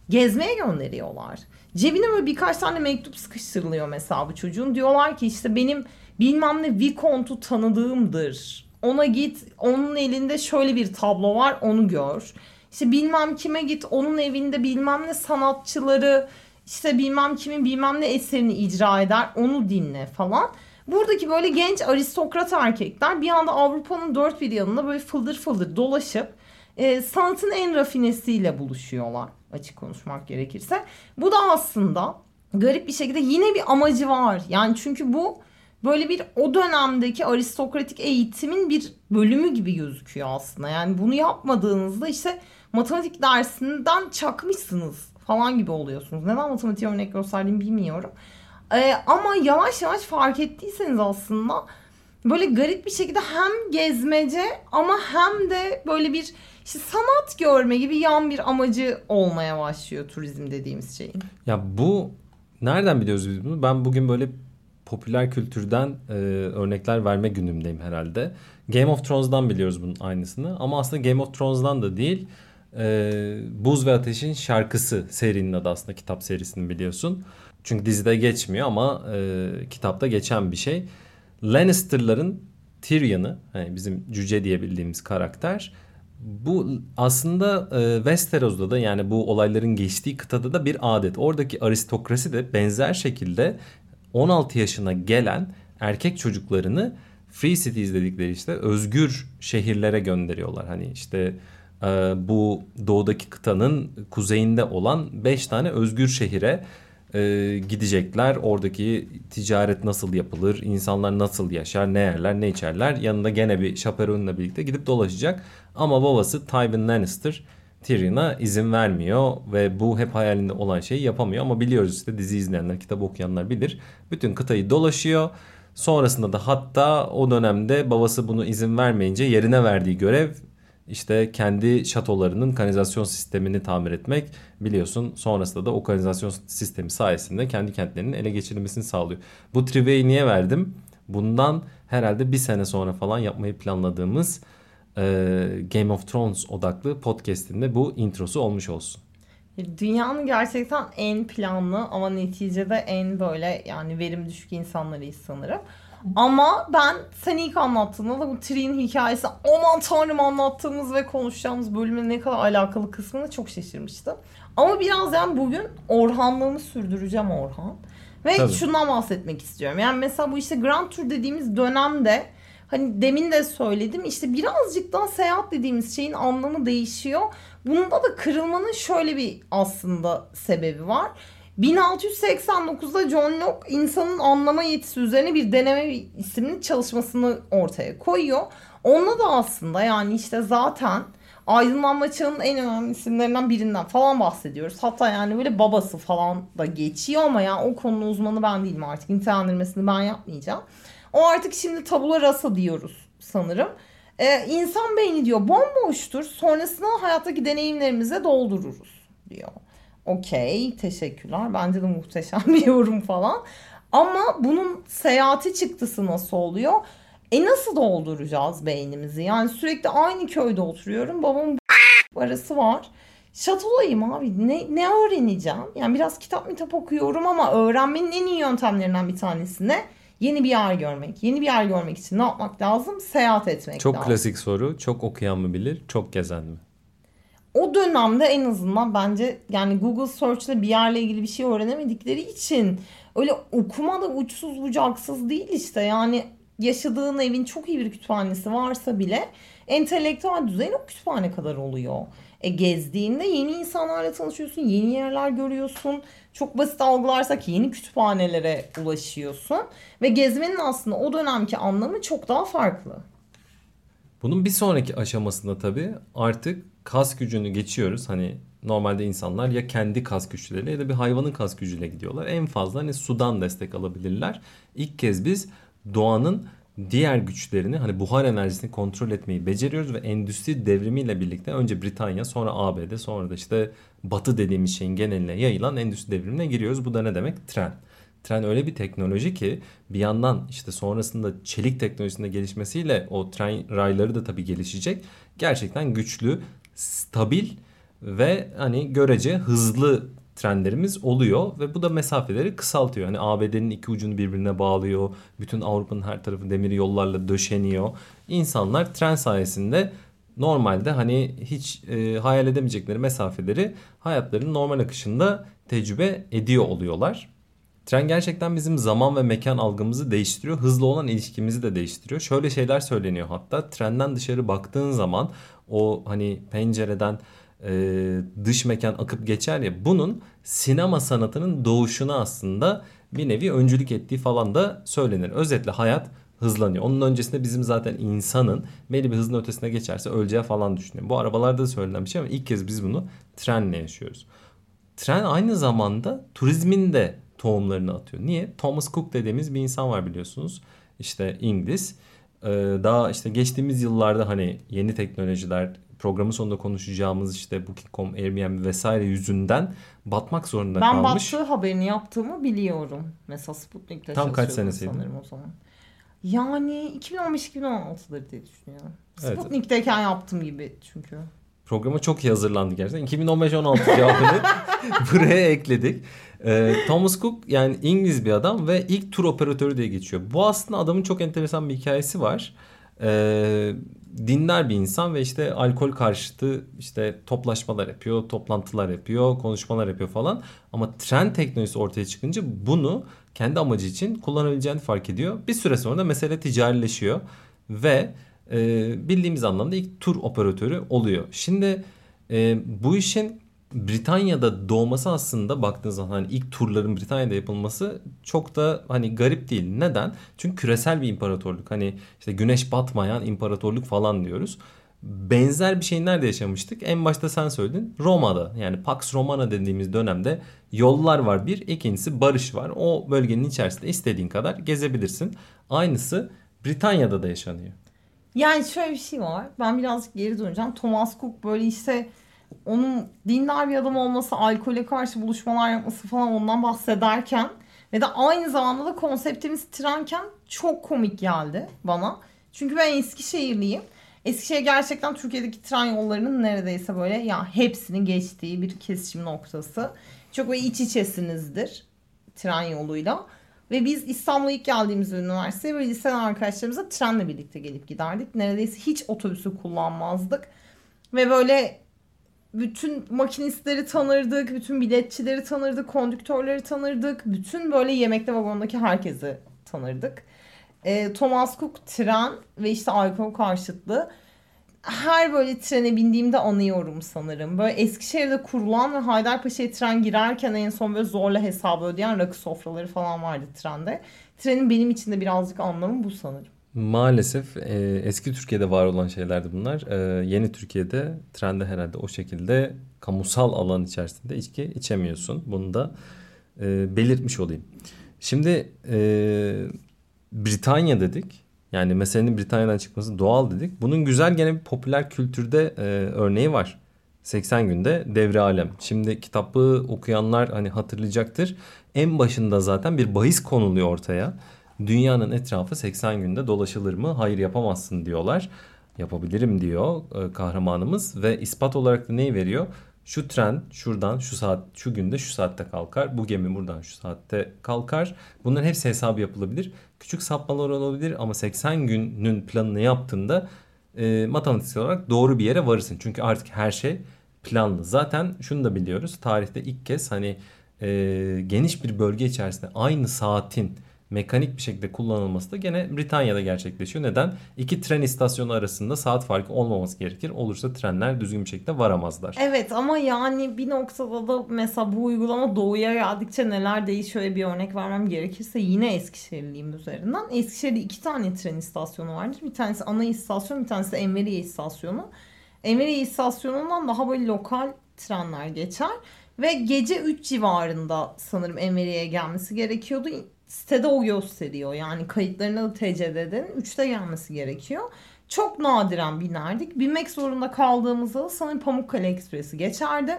gezmeye gönderiyorlar. Cebine böyle birkaç tane mektup sıkıştırılıyor mesela bu çocuğun. Diyorlar ki işte benim bilmem ne Vicomte'u tanıdığımdır. Ona git onun elinde şöyle bir tablo var onu gör. İşte bilmem kime git onun evinde bilmem ne sanatçıları işte bilmem kimin bilmem ne eserini icra eder onu dinle falan. Buradaki böyle genç aristokrat erkekler bir anda Avrupa'nın dört bir yanında böyle fıldır fıldır dolaşıp e, sanatın en rafinesiyle buluşuyorlar açık konuşmak gerekirse. Bu da aslında garip bir şekilde yine bir amacı var. Yani çünkü bu böyle bir o dönemdeki aristokratik eğitimin bir bölümü gibi gözüküyor aslında. Yani bunu yapmadığınızda işte matematik dersinden çakmışsınız falan gibi oluyorsunuz. Neden matematik örnek gösterdiğimi bilmiyorum. Ee, ama yavaş yavaş fark ettiyseniz aslında böyle garip bir şekilde hem gezmece ama hem de böyle bir işte sanat görme gibi yan bir amacı olmaya başlıyor turizm dediğimiz şeyin. Ya bu nereden biliyoruz biz bunu? Ben bugün böyle popüler kültürden e, örnekler verme günümdeyim herhalde. Game of Thrones'dan biliyoruz bunun aynısını ama aslında Game of Thrones'dan da değil. E, Buz ve Ateş'in şarkısı serinin adı aslında kitap serisini biliyorsun. Çünkü dizide geçmiyor ama e, kitapta geçen bir şey. Lannister'ların Tyrion'ı hani bizim cüce diye bildiğimiz karakter bu aslında e, Westeros'da da yani bu olayların geçtiği kıtada da bir adet. Oradaki aristokrasi de benzer şekilde 16 yaşına gelen erkek çocuklarını free cities dedikleri işte özgür şehirlere gönderiyorlar. Hani işte e, bu doğudaki kıtanın kuzeyinde olan 5 tane özgür şehire e, gidecekler. Oradaki ticaret nasıl yapılır, insanlar nasıl yaşar, ne yerler, ne içerler. Yanında gene bir şaperonla birlikte gidip dolaşacak. Ama babası Tywin Lannister Tyrion'a izin vermiyor ve bu hep hayalinde olan şeyi yapamıyor. Ama biliyoruz işte dizi izleyenler, kitap okuyanlar bilir. Bütün kıtayı dolaşıyor. Sonrasında da hatta o dönemde babası bunu izin vermeyince yerine verdiği görev işte kendi şatolarının kanalizasyon sistemini tamir etmek biliyorsun. Sonrasında da o kanalizasyon sistemi sayesinde kendi kentlerinin ele geçirilmesini sağlıyor. Bu trivia'yı niye verdim? Bundan herhalde bir sene sonra falan yapmayı planladığımız e, Game of Thrones odaklı podcast'inde bu introsu olmuş olsun. Dünyanın gerçekten en planlı ama neticede en böyle yani verim düşük insanlarıyız sanırım. Ama ben sen ilk anlattığında da bu Tri'nin hikayesi aman tanrım anlattığımız ve konuşacağımız bölümün ne kadar alakalı kısmını çok şaşırmıştım. Ama biraz yani bugün Orhanlığımı sürdüreceğim Orhan. Ve Tabii. şundan bahsetmek istiyorum. Yani mesela bu işte Grand Tour dediğimiz dönemde hani demin de söyledim işte birazcık daha seyahat dediğimiz şeyin anlamı değişiyor. Bunda da kırılmanın şöyle bir aslında sebebi var. 1689'da John Locke insanın anlama yetisi üzerine bir deneme isimli çalışmasını ortaya koyuyor. Onda da aslında yani işte zaten aydınlanma çağının en önemli isimlerinden birinden falan bahsediyoruz. Hatta yani böyle babası falan da geçiyor ama yani o konunun uzmanı ben değilim artık. Nitelendirmesini ben yapmayacağım. O artık şimdi tabula rasa diyoruz sanırım. Ee, insan beyni diyor bomboştur. Sonrasında hayattaki deneyimlerimize doldururuz diyor. Okey teşekkürler. Bence de muhteşem bir yorum falan. Ama bunun seyahati çıktısı nasıl oluyor? E nasıl dolduracağız beynimizi? Yani sürekli aynı köyde oturuyorum. Babamın arası var. Şatolayım abi. Ne, ne öğreneceğim? Yani biraz kitap mitap okuyorum ama öğrenmenin en iyi yöntemlerinden bir tanesi ne? Yeni bir yer görmek. Yeni bir yer görmek için ne yapmak lazım? Seyahat etmek Çok lazım. klasik soru. Çok okuyan mı bilir, çok gezen mi? O dönemde en azından bence yani Google Search'le bir yerle ilgili bir şey öğrenemedikleri için öyle okuma da uçsuz bucaksız değil işte yani yaşadığın evin çok iyi bir kütüphanesi varsa bile entelektüel düzeyin o kütüphane kadar oluyor. E gezdiğinde yeni insanlarla tanışıyorsun, yeni yerler görüyorsun. Çok basit algılarsak yeni kütüphanelere ulaşıyorsun. Ve gezmenin aslında o dönemki anlamı çok daha farklı. Bunun bir sonraki aşamasında tabii artık kas gücünü geçiyoruz. Hani normalde insanlar ya kendi kas güçleriyle ya da bir hayvanın kas gücüyle gidiyorlar. En fazla hani sudan destek alabilirler. İlk kez biz doğanın diğer güçlerini hani buhar enerjisini kontrol etmeyi beceriyoruz ve endüstri devrimiyle birlikte önce Britanya sonra ABD sonra da işte batı dediğimiz şeyin geneline yayılan endüstri devrimine giriyoruz. Bu da ne demek? Tren. Tren öyle bir teknoloji ki bir yandan işte sonrasında çelik teknolojisinde gelişmesiyle o tren rayları da tabii gelişecek. Gerçekten güçlü, stabil ve hani görece hızlı trenlerimiz oluyor ve bu da mesafeleri kısaltıyor. Hani ABD'nin iki ucunu birbirine bağlıyor. Bütün Avrupa'nın her tarafı demir yollarla döşeniyor. İnsanlar tren sayesinde normalde hani hiç e, hayal edemeyecekleri mesafeleri hayatlarının normal akışında tecrübe ediyor oluyorlar. Tren gerçekten bizim zaman ve mekan algımızı değiştiriyor. Hızlı olan ilişkimizi de değiştiriyor. Şöyle şeyler söyleniyor hatta trenden dışarı baktığın zaman o hani pencereden e, dış mekan akıp geçer ya bunun sinema sanatının doğuşuna aslında bir nevi öncülük ettiği falan da söylenir. Özetle hayat hızlanıyor. Onun öncesinde bizim zaten insanın belli bir hızın ötesine geçerse öleceği falan düşünüyor. Bu arabalarda da söylenen bir şey ama ilk kez biz bunu trenle yaşıyoruz. Tren aynı zamanda turizmin de tohumlarını atıyor. Niye? Thomas Cook dediğimiz bir insan var biliyorsunuz. İşte İngiliz. Ee, daha işte geçtiğimiz yıllarda hani yeni teknolojiler programın sonunda konuşacağımız işte Booking.com, Airbnb vesaire yüzünden batmak zorunda Ben kalmış. battığı haberini yaptığımı biliyorum. Mesela Sputnik'te Tam kaç senesiydi? sanırım o zaman. Yani 2015-2016'dır diye düşünüyorum. Evet. Sputnik'teyken yaptım gibi çünkü. Programa çok iyi hazırlandı gerçekten. 2015-16 cevabını buraya ekledik. Ee, Thomas Cook yani İngiliz bir adam ve ilk tur operatörü diye geçiyor. Bu aslında adamın çok enteresan bir hikayesi var. Ee, dinler bir insan ve işte alkol karşıtı işte toplaşmalar yapıyor, toplantılar yapıyor, konuşmalar yapıyor falan. Ama tren teknolojisi ortaya çıkınca bunu kendi amacı için kullanabileceğini fark ediyor. Bir süre sonra da mesele ticarileşiyor ve e, bildiğimiz anlamda ilk tur operatörü oluyor. Şimdi e, bu işin Britanya'da doğması aslında baktığınız zaman hani ilk turların Britanya'da yapılması çok da hani garip değil. Neden? Çünkü küresel bir imparatorluk. Hani işte güneş batmayan imparatorluk falan diyoruz. Benzer bir şey nerede yaşamıştık? En başta sen söyledin. Roma'da. Yani Pax Romana dediğimiz dönemde yollar var bir. ikincisi barış var. O bölgenin içerisinde istediğin kadar gezebilirsin. Aynısı Britanya'da da yaşanıyor. Yani şöyle bir şey var. Ben birazcık geri döneceğim. Thomas Cook böyle işte onun dindar bir adam olması, alkole karşı buluşmalar yapması falan ondan bahsederken ve de aynı zamanda da konseptimiz trenken çok komik geldi bana. Çünkü ben Eskişehirliyim. Eskişehir gerçekten Türkiye'deki tren yollarının neredeyse böyle ya hepsini geçtiği bir kesişim noktası. Çok böyle iç içesinizdir tren yoluyla. Ve biz İstanbul'a ilk geldiğimiz üniversiteye böyle liseden arkadaşlarımızla trenle birlikte gelip giderdik. Neredeyse hiç otobüsü kullanmazdık. Ve böyle bütün makinistleri tanırdık, bütün biletçileri tanırdık, kondüktörleri tanırdık. Bütün böyle yemekte vagondaki herkesi tanırdık. E, Thomas Cook tren ve işte alkol karşıtlığı her böyle trene bindiğimde anıyorum sanırım. Böyle Eskişehir'de kurulan ve Haydarpaşa'ya tren girerken en son böyle zorla hesabı ödeyen rakı sofraları falan vardı trende. Trenin benim için de birazcık anlamı bu sanırım. Maalesef e, eski Türkiye'de var olan şeylerdi bunlar. E, yeni Türkiye'de trende herhalde o şekilde kamusal alan içerisinde içki içemiyorsun. Bunu da e, belirtmiş olayım. Şimdi e, Britanya dedik. Yani meselenin Britanya'dan çıkması doğal dedik. Bunun güzel gene bir popüler kültürde e, örneği var. 80 günde devre alem. Şimdi kitabı okuyanlar hani hatırlayacaktır. En başında zaten bir bahis konuluyor ortaya. Dünyanın etrafı 80 günde dolaşılır mı? Hayır yapamazsın diyorlar. Yapabilirim diyor e, kahramanımız ve ispat olarak da neyi veriyor? Şu tren şuradan şu saat şu günde şu saatte kalkar. Bu gemi buradan şu saatte kalkar. Bunların hepsi hesabı yapılabilir. Küçük sapmalar olabilir ama 80 günün planını yaptığında e, matematiksel olarak doğru bir yere varırsın. Çünkü artık her şey planlı. Zaten şunu da biliyoruz. Tarihte ilk kez hani e, geniş bir bölge içerisinde aynı saatin mekanik bir şekilde kullanılması da gene Britanya'da gerçekleşiyor. Neden? İki tren istasyonu arasında saat farkı olmaması gerekir. Olursa trenler düzgün bir şekilde varamazlar. Evet ama yani bir noktada da mesela bu uygulama doğuya geldikçe neler değişiyor bir örnek vermem gerekirse yine Eskişehirliyim üzerinden. Eskişehir'de iki tane tren istasyonu vardır. Bir tanesi ana istasyon bir tanesi de Enveriye istasyonu. Enveriye istasyonundan daha böyle lokal trenler geçer. Ve gece 3 civarında sanırım Enveriye'ye gelmesi gerekiyordu sitede o gösteriyor. Yani kayıtlarına da TCD'den 3'te gelmesi gerekiyor. Çok nadiren binerdik. Binmek zorunda kaldığımızda da sanırım Pamukkale Ekspresi geçerdi.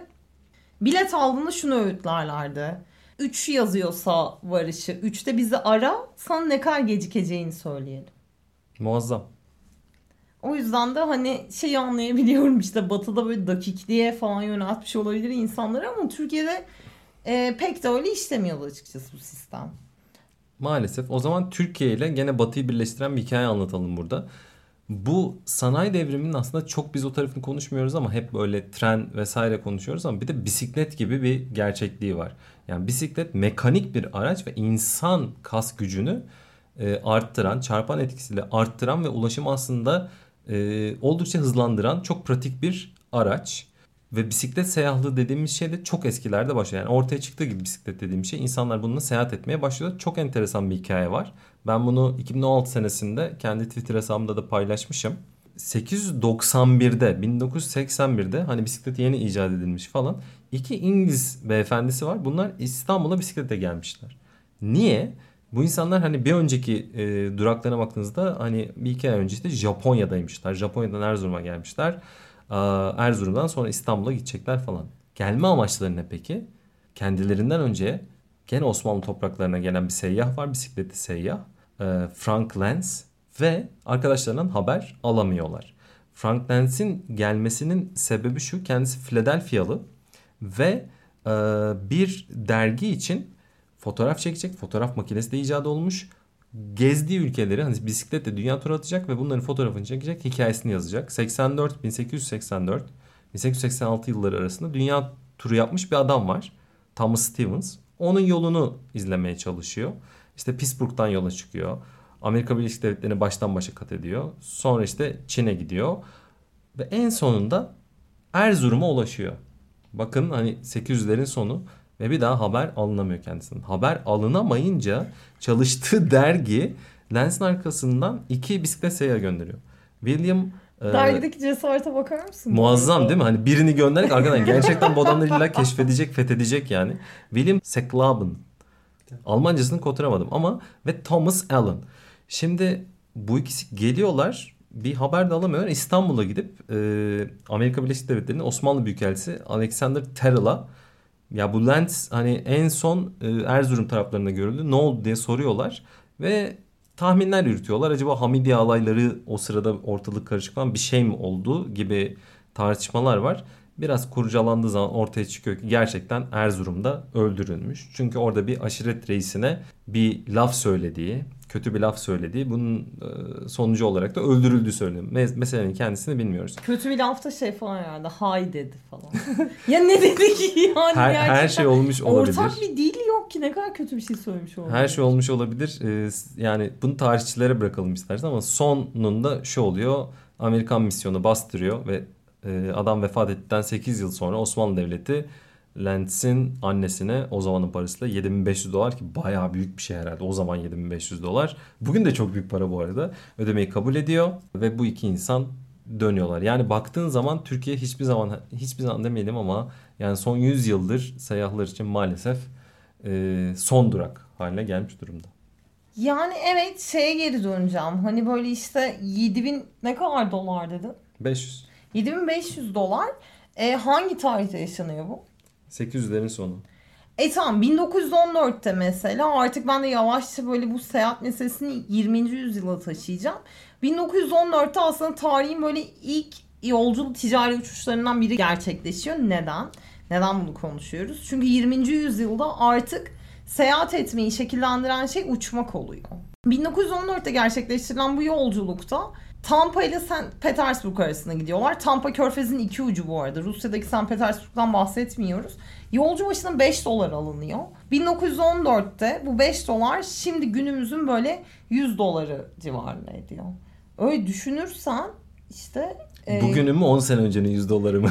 Bilet aldığında şunu öğütlerlerdi. 3 yazıyorsa varışı 3'te bizi ara sana ne kadar gecikeceğini söyleyelim. Muazzam. O yüzden de hani şeyi anlayabiliyorum işte batıda böyle dakikliğe falan yöneltmiş olabilir insanlar ama Türkiye'de e, pek de öyle işlemiyordu açıkçası bu sistem. Maalesef. O zaman Türkiye ile gene Batı'yı birleştiren bir hikaye anlatalım burada. Bu sanayi devriminin aslında çok biz o tarafını konuşmuyoruz ama hep böyle tren vesaire konuşuyoruz ama bir de bisiklet gibi bir gerçekliği var. Yani bisiklet mekanik bir araç ve insan kas gücünü e, arttıran, çarpan etkisiyle arttıran ve ulaşım aslında e, oldukça hızlandıran çok pratik bir araç. Ve bisiklet seyahlığı dediğimiz şey de çok eskilerde başlıyor. Yani ortaya çıktığı gibi bisiklet dediğim şey insanlar bununla seyahat etmeye başlıyor. Çok enteresan bir hikaye var. Ben bunu 2016 senesinde kendi Twitter hesabımda da paylaşmışım. 891'de 1981'de hani bisiklet yeni icat edilmiş falan. iki İngiliz beyefendisi var. Bunlar İstanbul'a bisiklete gelmişler. Niye? Bu insanlar hani bir önceki e, duraklarına baktığınızda hani bir iki ay önce işte Japonya'daymışlar. Japonya'dan Erzurum'a gelmişler. Erzurum'dan sonra İstanbul'a gidecekler falan. Gelme amaçları ne peki? Kendilerinden önce gene Osmanlı topraklarına gelen bir seyyah var. Bisikletli seyyah. Frank Lenz ve arkadaşlarından haber alamıyorlar. Frank Lenz'in gelmesinin sebebi şu. Kendisi Philadelphia'lı ve bir dergi için fotoğraf çekecek. Fotoğraf makinesi de icat olmuş gezdiği ülkeleri hani bisikletle dünya turu atacak ve bunların fotoğrafını çekecek, hikayesini yazacak. 84 1884 1886 yılları arasında dünya turu yapmış bir adam var. Thomas Stevens. Onun yolunu izlemeye çalışıyor. İşte Pittsburgh'tan yola çıkıyor. Amerika Birleşik Devletleri'ni baştan başa kat ediyor. Sonra işte Çin'e gidiyor. Ve en sonunda Erzurum'a ulaşıyor. Bakın hani 800'lerin sonu ve bir daha haber alınamıyor kendisinden. Haber alınamayınca çalıştığı dergi Lens'in arkasından iki bisiklet seyyah gönderiyor. William e, Dergideki cesarete bakar mısın? Muazzam değil mi? Hani birini gönderdik arkadan gerçekten bu adamları illa keşfedecek, fethedecek yani. William Seklaben. Almancasını kotaramadım ama ve Thomas Allen. Şimdi bu ikisi geliyorlar bir haber de alamıyorlar. İstanbul'a gidip e, Amerika Birleşik Devletleri'nin Osmanlı Büyükelçisi Alexander Terrell'a ya bu lens hani en son e, Erzurum taraflarında görüldü. Ne oldu diye soruyorlar ve tahminler yürütüyorlar. Acaba Hamidiye alayları o sırada ortalık karışık falan bir şey mi oldu gibi tartışmalar var. Biraz kurcalandığı zaman ortaya çıkıyor ki gerçekten Erzurum'da öldürülmüş. Çünkü orada bir aşiret reisine bir laf söylediği, kötü bir laf söylediği bunun e, sonucu olarak da öldürüldüğü söyleniyor. Me- meselenin kendisini bilmiyoruz. Kötü bir lafta şey falan herhalde. Hay dedi falan. ya ne dedi ki yani Her, gerçekten. her şey olmuş olabilir. Ortak bir dil yok ki ne kadar kötü bir şey söylemiş olabilir. Her şey olmuş olabilir. Ee, yani bunu tarihçilere bırakalım istersen ama sonunda şu oluyor. Amerikan misyonu bastırıyor ve e, adam vefat ettikten 8 yıl sonra Osmanlı Devleti Lentz'in annesine o zamanın parasıyla 7500 dolar ki bayağı büyük bir şey herhalde. O zaman 7500 dolar. Bugün de çok büyük para bu arada. Ödemeyi kabul ediyor ve bu iki insan dönüyorlar. Yani baktığın zaman Türkiye hiçbir zaman hiçbir zaman demeyelim ama yani son 100 yıldır seyyahlar için maalesef e, son durak haline gelmiş durumda. Yani evet şeye geri döneceğim. Hani böyle işte 7000 ne kadar dolar dedin? 500. 7500 dolar. E, hangi tarihte yaşanıyor bu? 800'lerin sonu. E tamam 1914'te mesela artık ben de yavaşça böyle bu seyahat meselesini 20. yüzyıla taşıyacağım. 1914'te aslında tarihin böyle ilk yolculuk ticari uçuşlarından biri gerçekleşiyor. Neden? Neden bunu konuşuyoruz? Çünkü 20. yüzyılda artık seyahat etmeyi şekillendiren şey uçmak oluyor. 1914'te gerçekleştirilen bu yolculukta Tampa ile St. Petersburg arasında gidiyorlar. Tampa körfezin iki ucu bu arada. Rusya'daki St. Petersburg'dan bahsetmiyoruz. Yolcu başına 5 dolar alınıyor. 1914'te bu 5 dolar şimdi günümüzün böyle 100 doları civarında ediyor. Öyle düşünürsen işte... e, Bugünün mü 10 sene öncenin 100 doları mı?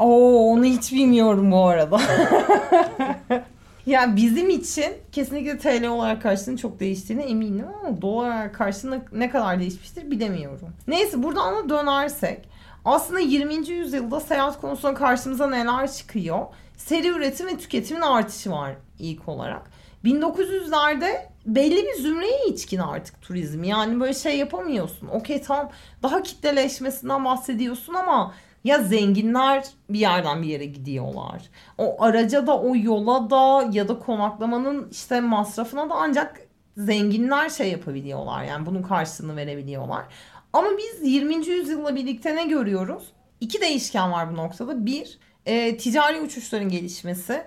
Oo, onu hiç bilmiyorum bu arada. yani bizim için kesinlikle TL olarak karşılığının çok değiştiğine eminim ama dolar karşılığında ne kadar değişmiştir bilemiyorum. Neyse buradan da dönersek aslında 20. yüzyılda seyahat konusunda karşımıza neler çıkıyor? Seri üretim ve tüketimin artışı var ilk olarak. 1900'lerde belli bir zümreye içkin artık turizm. Yani böyle şey yapamıyorsun. Okey tamam daha kitleleşmesinden bahsediyorsun ama ya zenginler bir yerden bir yere gidiyorlar. O araca da o yola da ya da konaklamanın işte masrafına da ancak zenginler şey yapabiliyorlar. Yani bunun karşılığını verebiliyorlar. Ama biz 20. yüzyılla birlikte ne görüyoruz? İki değişken var bu noktada. Bir, e, ticari uçuşların gelişmesi.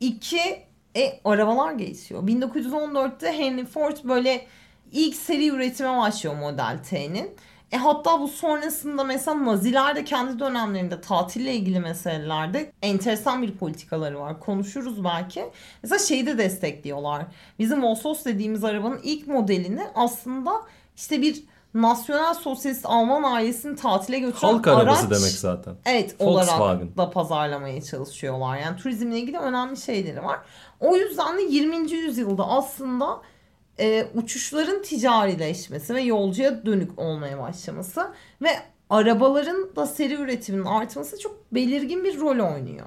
İki, e, arabalar gelişiyor. 1914'te Henry Ford böyle ilk seri üretime başlıyor Model T'nin. E hatta bu sonrasında mesela Naziler de kendi dönemlerinde tatille ilgili meselelerde enteresan bir politikaları var. Konuşuruz belki. Mesela şeyi de destekliyorlar. Bizim Volkswagen dediğimiz arabanın ilk modelini aslında işte bir nasyonel sosyalist Alman ailesini tatile götüren Halk arabası araç, demek zaten. Evet Volkswagen. olarak da pazarlamaya çalışıyorlar. Yani turizmle ilgili önemli şeyleri var. O yüzden de 20. yüzyılda aslında e, uçuşların ticarileşmesi ve yolcuya dönük olmaya başlaması ve arabaların da seri üretiminin artması çok belirgin bir rol oynuyor.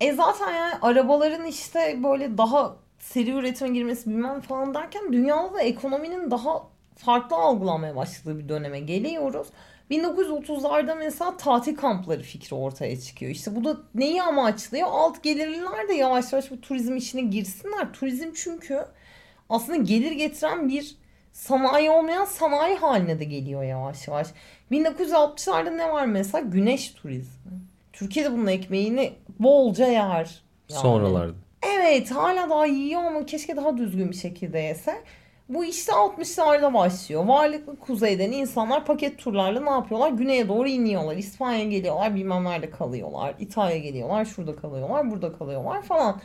E zaten yani arabaların işte böyle daha seri üretime girmesi bilmem falan derken dünyada da ekonominin daha farklı algılanmaya başladığı bir döneme geliyoruz. 1930'larda mesela tatil kampları fikri ortaya çıkıyor. İşte bu da neyi amaçlıyor? Alt gelirliler de yavaş yavaş bu turizm işine girsinler. Turizm çünkü aslında gelir getiren bir sanayi olmayan sanayi haline de geliyor yavaş yavaş. 1960'larda ne var mesela? Güneş turizmi. Türkiye'de bunun ekmeğini bolca yer. Yani. Sonralarda. Evet hala daha yiyor ama keşke daha düzgün bir şekilde yese. Bu işte 60'larda başlıyor. Varlıklı kuzeyden insanlar paket turlarla ne yapıyorlar? Güneye doğru iniyorlar. İspanya'ya geliyorlar bilmem nerede kalıyorlar. İtalya'ya geliyorlar şurada kalıyorlar burada kalıyorlar falan.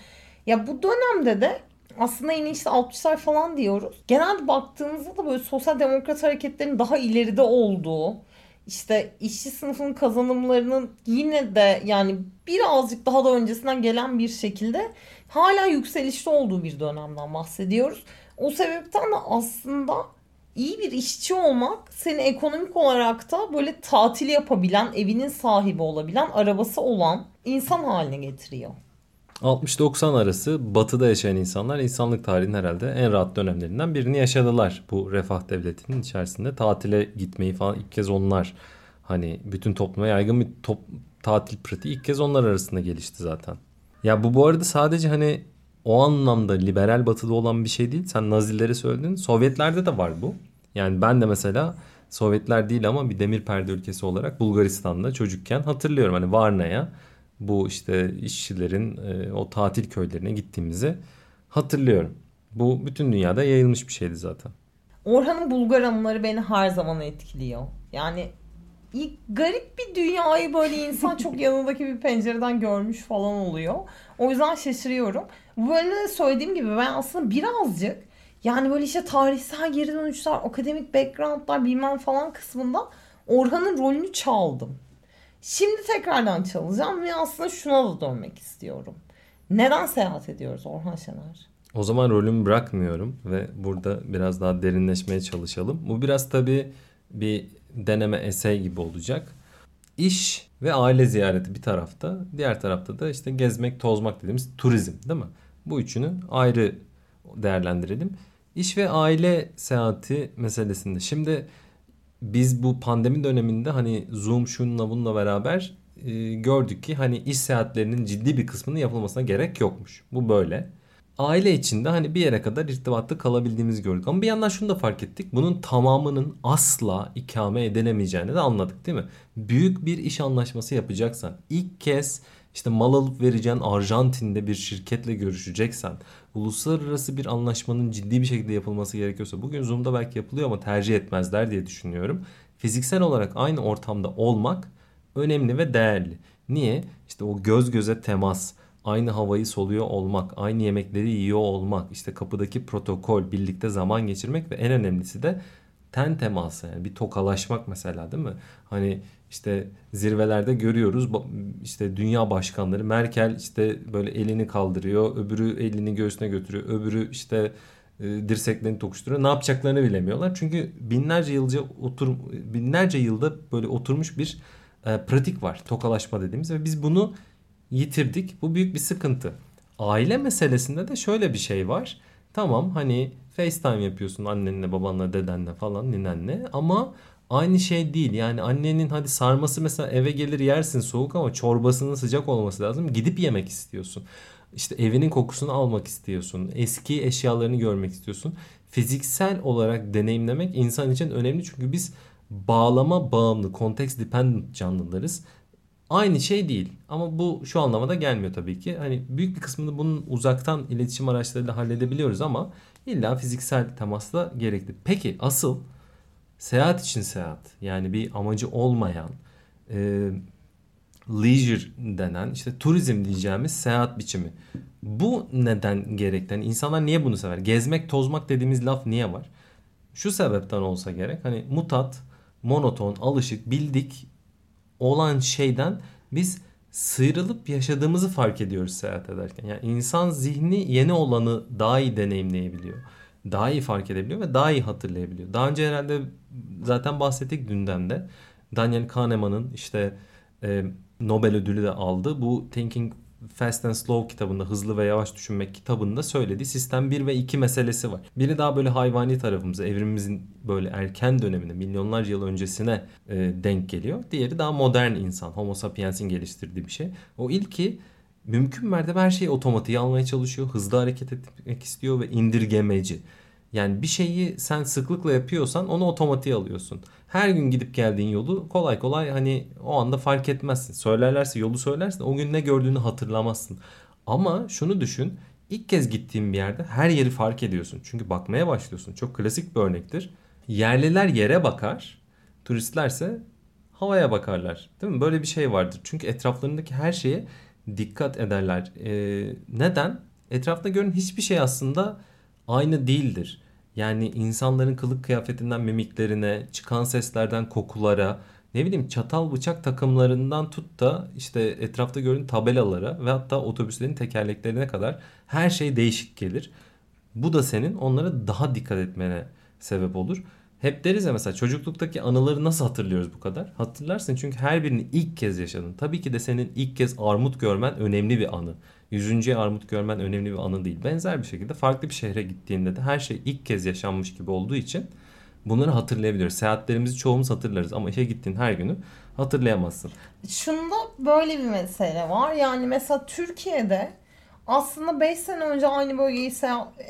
Ya bu dönemde de aslında yine işte 60'lar falan diyoruz. Genelde baktığımızda da böyle sosyal demokrat hareketlerin daha ileride olduğu işte işçi sınıfının kazanımlarının yine de yani birazcık daha da öncesinden gelen bir şekilde hala yükselişte olduğu bir dönemden bahsediyoruz. O sebepten de aslında iyi bir işçi olmak seni ekonomik olarak da böyle tatil yapabilen, evinin sahibi olabilen, arabası olan insan haline getiriyor. 60-90 arası batıda yaşayan insanlar insanlık tarihinin herhalde en rahat dönemlerinden birini yaşadılar. Bu refah devletinin içerisinde tatile gitmeyi falan ilk kez onlar hani bütün topluma yaygın bir top, tatil pratiği ilk kez onlar arasında gelişti zaten. Ya bu bu arada sadece hani o anlamda liberal batıda olan bir şey değil. Sen Nazileri söyledin. Sovyetlerde de var bu. Yani ben de mesela Sovyetler değil ama bir demir perde ülkesi olarak Bulgaristan'da çocukken hatırlıyorum. Hani Varna'ya bu işte işçilerin e, o tatil köylerine gittiğimizi hatırlıyorum. Bu bütün dünyada yayılmış bir şeydi zaten. Orhan'ın Bulgar anıları beni her zaman etkiliyor. Yani ilk garip bir dünyayı böyle insan çok yanındaki bir pencereden görmüş falan oluyor. O yüzden şaşırıyorum. De söylediğim gibi ben aslında birazcık yani böyle işte tarihsel geri dönüşler, akademik backgroundlar bilmem falan kısmında Orhan'ın rolünü çaldım. Şimdi tekrardan çalacağım ve aslında şuna da dönmek istiyorum. Neden seyahat ediyoruz Orhan Şener? O zaman rolümü bırakmıyorum ve burada biraz daha derinleşmeye çalışalım. Bu biraz tabii bir deneme esey gibi olacak. İş ve aile ziyareti bir tarafta, diğer tarafta da işte gezmek, tozmak dediğimiz turizm değil mi? Bu üçünü ayrı değerlendirelim. İş ve aile seyahati meselesinde. Şimdi biz bu pandemi döneminde hani Zoom şununla bununla beraber e, gördük ki hani iş seyahatlerinin ciddi bir kısmının yapılmasına gerek yokmuş. Bu böyle. Aile içinde hani bir yere kadar irtibatta kalabildiğimizi gördük. Ama bir yandan şunu da fark ettik. Bunun tamamının asla ikame edilemeyeceğini de anladık değil mi? Büyük bir iş anlaşması yapacaksan ilk kez işte mal alıp vereceğin Arjantin'de bir şirketle görüşeceksen, uluslararası bir anlaşmanın ciddi bir şekilde yapılması gerekiyorsa bugün Zoom'da belki yapılıyor ama tercih etmezler diye düşünüyorum. Fiziksel olarak aynı ortamda olmak önemli ve değerli. Niye? İşte o göz göze temas, aynı havayı soluyor olmak, aynı yemekleri yiyor olmak, işte kapıdaki protokol, birlikte zaman geçirmek ve en önemlisi de ten teması yani bir tokalaşmak mesela değil mi? Hani işte zirvelerde görüyoruz. İşte dünya başkanları Merkel işte böyle elini kaldırıyor öbürü elini göğsüne götürüyor öbürü işte e, dirseklerini tokuşturuyor. Ne yapacaklarını bilemiyorlar. Çünkü binlerce yılca otur binlerce yılda böyle oturmuş bir e, pratik var. Tokalaşma dediğimiz ve biz bunu yitirdik. Bu büyük bir sıkıntı. Aile meselesinde de şöyle bir şey var. Tamam hani FaceTime yapıyorsun annenle babanla dedenle falan ninenle ama aynı şey değil. Yani annenin hadi sarması mesela eve gelir yersin soğuk ama çorbasının sıcak olması lazım. Gidip yemek istiyorsun. İşte evinin kokusunu almak istiyorsun. Eski eşyalarını görmek istiyorsun. Fiziksel olarak deneyimlemek insan için önemli çünkü biz bağlama bağımlı, context dependent canlılarız. Aynı şey değil ama bu şu anlamada gelmiyor tabii ki. Hani büyük bir kısmını bunun uzaktan iletişim araçlarıyla halledebiliyoruz ama illa fiziksel temas da gerekli. Peki asıl seyahat için seyahat yani bir amacı olmayan e, leisure denen işte turizm diyeceğimiz seyahat biçimi. Bu neden gerekli? Yani insanlar niye bunu sever? Gezmek, tozmak dediğimiz laf niye var? Şu sebepten olsa gerek. Hani mutat, monoton, alışık, bildik olan şeyden biz sıyrılıp yaşadığımızı fark ediyoruz seyahat ederken. Yani insan zihni yeni olanı daha iyi deneyimleyebiliyor daha iyi fark edebiliyor ve daha iyi hatırlayabiliyor. Daha önce herhalde zaten bahsettik dünden de. Daniel Kahneman'ın işte e, Nobel ödülü de aldı. Bu Thinking Fast and Slow kitabında Hızlı ve Yavaş Düşünmek kitabında söylediği sistem 1 ve 2 meselesi var. Biri daha böyle hayvani tarafımıza, evrimimizin böyle erken dönemine, milyonlarca yıl öncesine e, denk geliyor. Diğeri daha modern insan, Homo sapiens'in geliştirdiği bir şey. O ilki mümkün mertebe her şeyi otomatiğe almaya çalışıyor. Hızlı hareket etmek istiyor ve indirgemeci. Yani bir şeyi sen sıklıkla yapıyorsan onu otomatiğe alıyorsun. Her gün gidip geldiğin yolu kolay kolay hani o anda fark etmezsin. Söylerlerse yolu söylersin o gün ne gördüğünü hatırlamazsın. Ama şunu düşün ilk kez gittiğin bir yerde her yeri fark ediyorsun. Çünkü bakmaya başlıyorsun. Çok klasik bir örnektir. Yerliler yere bakar. Turistlerse havaya bakarlar. Değil mi? Böyle bir şey vardır. Çünkü etraflarındaki her şeye dikkat ederler. Ee, neden? Etrafta görünen hiçbir şey aslında aynı değildir. Yani insanların kılık kıyafetinden mimiklerine, çıkan seslerden kokulara, ne bileyim çatal bıçak takımlarından tut da işte etrafta görünen tabelalara ve hatta otobüslerin tekerleklerine kadar her şey değişik gelir. Bu da senin onlara daha dikkat etmene sebep olur. Hep deriz ya mesela çocukluktaki anıları nasıl hatırlıyoruz bu kadar? Hatırlarsın çünkü her birini ilk kez yaşadın. Tabii ki de senin ilk kez armut görmen önemli bir anı. Yüzüncüye armut görmen önemli bir anı değil. Benzer bir şekilde farklı bir şehre gittiğinde de her şey ilk kez yaşanmış gibi olduğu için bunları hatırlayabiliyoruz. Seyahatlerimizi çoğumuz hatırlarız ama işe gittiğin her günü hatırlayamazsın. Şunda böyle bir mesele var. Yani mesela Türkiye'de aslında 5 sene önce aynı bölgeyi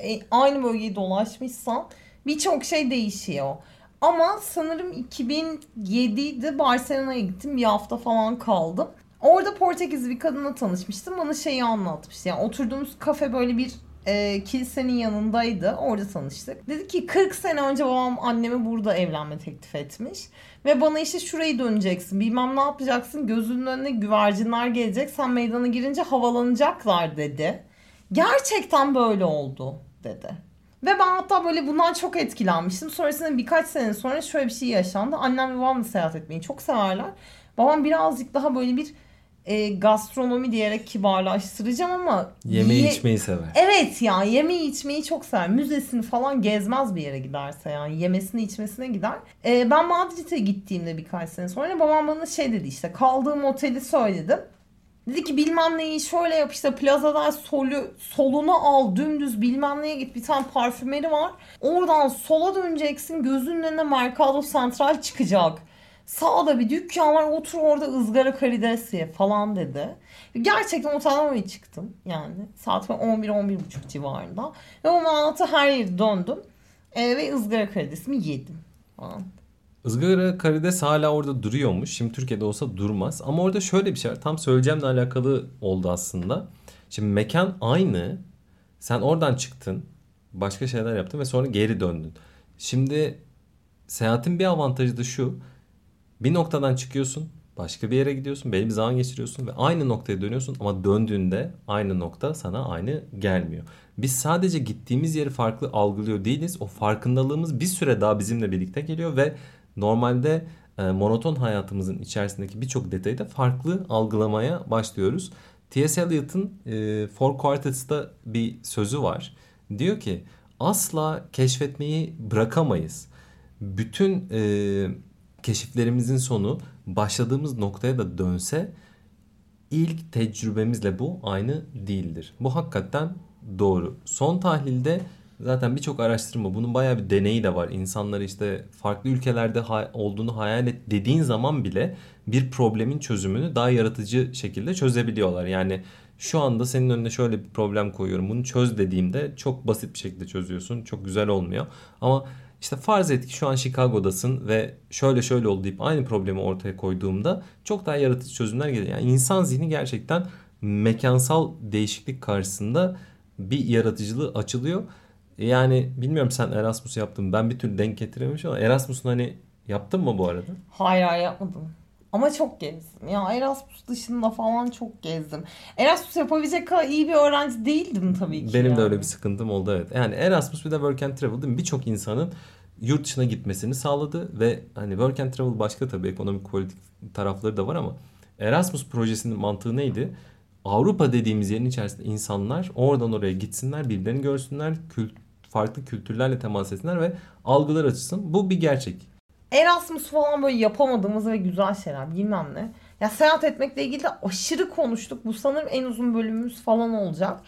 e, aynı bölgeyi dolaşmışsan birçok şey değişiyor. Ama sanırım 2007'de Barcelona'ya gittim. Bir hafta falan kaldım. Orada Portekizli bir kadınla tanışmıştım. Bana şeyi anlatmıştı. Yani oturduğumuz kafe böyle bir e, kilisenin yanındaydı. Orada tanıştık. Dedi ki 40 sene önce babam anneme burada evlenme teklif etmiş. Ve bana işte şurayı döneceksin. Bilmem ne yapacaksın. Gözünün önüne güvercinler gelecek. Sen meydana girince havalanacaklar dedi. Gerçekten böyle oldu dedi. Ve ben hatta böyle bundan çok etkilenmiştim. Sonrasında birkaç sene sonra şöyle bir şey yaşandı. Annem ve babam da seyahat etmeyi çok severler. Babam birazcık daha böyle bir e, gastronomi diyerek kibarlaştıracağım ama yemeği ye- içmeyi sever. Evet ya yemeği içmeyi çok sever. Müzesini falan gezmez bir yere giderse yani yemesini içmesine gider. E, ben Madrid'e gittiğimde birkaç sene sonra babam bana şey dedi işte kaldığım oteli söyledim. Dedi ki bilmem neyi şöyle yap işte plazadan solu, solunu al dümdüz bilmem neye git bir tane parfümeri var. Oradan sola döneceksin gözünün önüne Mercado Central çıkacak. Sağda bir dükkan var otur orada ızgara karides falan dedi. Gerçekten otelden çıktım yani. Saat 11-11.30 civarında. Ve o manatı her yeri döndüm. E, ve ızgara karidesimi yedim falan. Izgara karides hala orada duruyormuş. Şimdi Türkiye'de olsa durmaz. Ama orada şöyle bir şey var. Tam söyleyeceğimle alakalı oldu aslında. Şimdi mekan aynı. Sen oradan çıktın. Başka şeyler yaptın ve sonra geri döndün. Şimdi seyahatin bir avantajı da şu. Bir noktadan çıkıyorsun. Başka bir yere gidiyorsun. Belli bir zaman geçiriyorsun ve aynı noktaya dönüyorsun ama döndüğünde aynı nokta sana aynı gelmiyor. Biz sadece gittiğimiz yeri farklı algılıyor değiliz. O farkındalığımız bir süre daha bizimle birlikte geliyor ve normalde e, monoton hayatımızın içerisindeki birçok detayı da farklı algılamaya başlıyoruz. T.S. Eliot'ın e, Four Quartets'ta bir sözü var. Diyor ki asla keşfetmeyi bırakamayız. Bütün e, keşiflerimizin sonu başladığımız noktaya da dönse ilk tecrübemizle bu aynı değildir. Bu hakikaten doğru. Son tahlilde zaten birçok araştırma bunun bayağı bir deneyi de var. İnsanları işte farklı ülkelerde olduğunu hayal et dediğin zaman bile bir problemin çözümünü daha yaratıcı şekilde çözebiliyorlar. Yani şu anda senin önüne şöyle bir problem koyuyorum. Bunu çöz dediğimde çok basit bir şekilde çözüyorsun. Çok güzel olmuyor. Ama işte farz et ki şu an Chicago'dasın ve şöyle şöyle oldu deyip aynı problemi ortaya koyduğumda çok daha yaratıcı çözümler geliyor. Yani insan zihni gerçekten mekansal değişiklik karşısında bir yaratıcılığı açılıyor. Yani bilmiyorum sen Erasmus yaptın. Ben bir türlü denk getirememişim ama Erasmus'un hani yaptın mı bu arada? Hayır hayır yapmadım. Ama çok gezdim. Ya Erasmus dışında falan çok gezdim. Erasmus yapabilecek kadar iyi bir öğrenci değildim tabii ki. Benim yani. de öyle bir sıkıntım oldu evet. Yani Erasmus bir de Work and Travel değil mi? Birçok insanın yurt dışına gitmesini sağladı ve hani Work and Travel başka tabii ekonomik politik tarafları da var ama Erasmus projesinin mantığı neydi? Avrupa dediğimiz yerin içerisinde insanlar oradan oraya gitsinler, birbirlerini görsünler, kült farklı kültürlerle temas etsinler ve algılar açısın. Bu bir gerçek. Erasmus falan böyle yapamadığımız ve güzel şeyler bilmem ne. Ya seyahat etmekle ilgili de aşırı konuştuk. Bu sanırım en uzun bölümümüz falan olacak.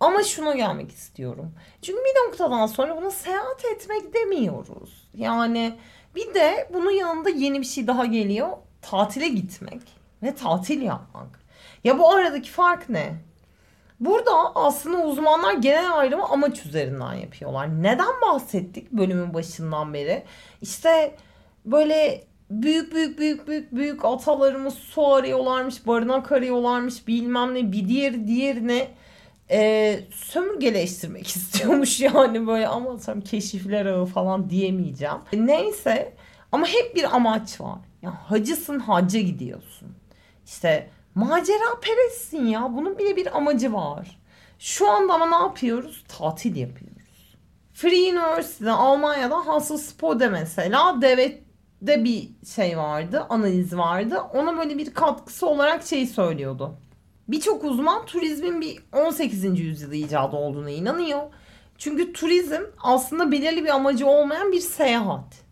Ama şuna gelmek istiyorum. Çünkü bir noktadan sonra buna seyahat etmek demiyoruz. Yani bir de bunun yanında yeni bir şey daha geliyor. Tatile gitmek ve tatil yapmak. Ya bu aradaki fark ne? Burada aslında uzmanlar genel ayrımı amaç üzerinden yapıyorlar. Neden bahsettik bölümün başından beri? İşte böyle büyük büyük büyük büyük büyük atalarımız su arıyorlarmış, barınak arıyorlarmış bilmem ne bir diğer diğerine e, sömürgeleştirmek istiyormuş yani böyle ama tam keşifler ağı falan diyemeyeceğim. Neyse ama hep bir amaç var. Ya hacısın hacca gidiyorsun. İşte macera perestsin ya. Bunun bile bir amacı var. Şu anda ama ne yapıyoruz? Tatil yapıyoruz. Free University'de Almanya'da Hassel Spode mesela devlet de bir şey vardı, analiz vardı. Ona böyle bir katkısı olarak şey söylüyordu. Birçok uzman turizmin bir 18. yüzyılda icadı olduğuna inanıyor. Çünkü turizm aslında belirli bir amacı olmayan bir seyahat.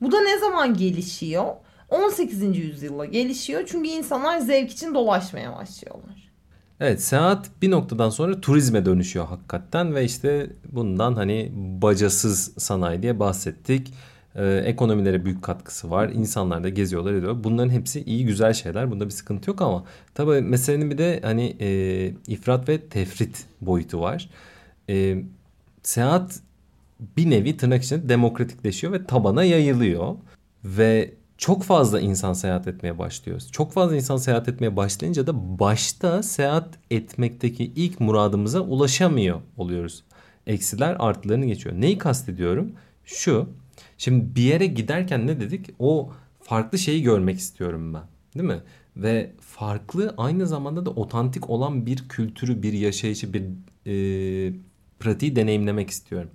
Bu da ne zaman gelişiyor? 18. yüzyılla gelişiyor. Çünkü insanlar zevk için dolaşmaya başlıyorlar. Evet seyahat bir noktadan sonra turizme dönüşüyor hakikaten ve işte bundan hani bacasız sanayi diye bahsettik. Ee, ekonomilere büyük katkısı var. İnsanlar da geziyorlar ediyor. Bunların hepsi iyi güzel şeyler. Bunda bir sıkıntı yok ama tabii meselenin bir de hani e, ifrat ve tefrit boyutu var. E, seyahat bir nevi tırnak içinde demokratikleşiyor ve tabana yayılıyor. Ve çok fazla insan seyahat etmeye başlıyor. Çok fazla insan seyahat etmeye başlayınca da başta seyahat etmekteki ilk muradımıza ulaşamıyor oluyoruz. Eksiler artılarını geçiyor. Neyi kastediyorum? Şu. Şimdi bir yere giderken ne dedik? O farklı şeyi görmek istiyorum ben. Değil mi? Ve farklı aynı zamanda da otantik olan bir kültürü, bir yaşayışı, bir e, pratiği deneyimlemek istiyorum.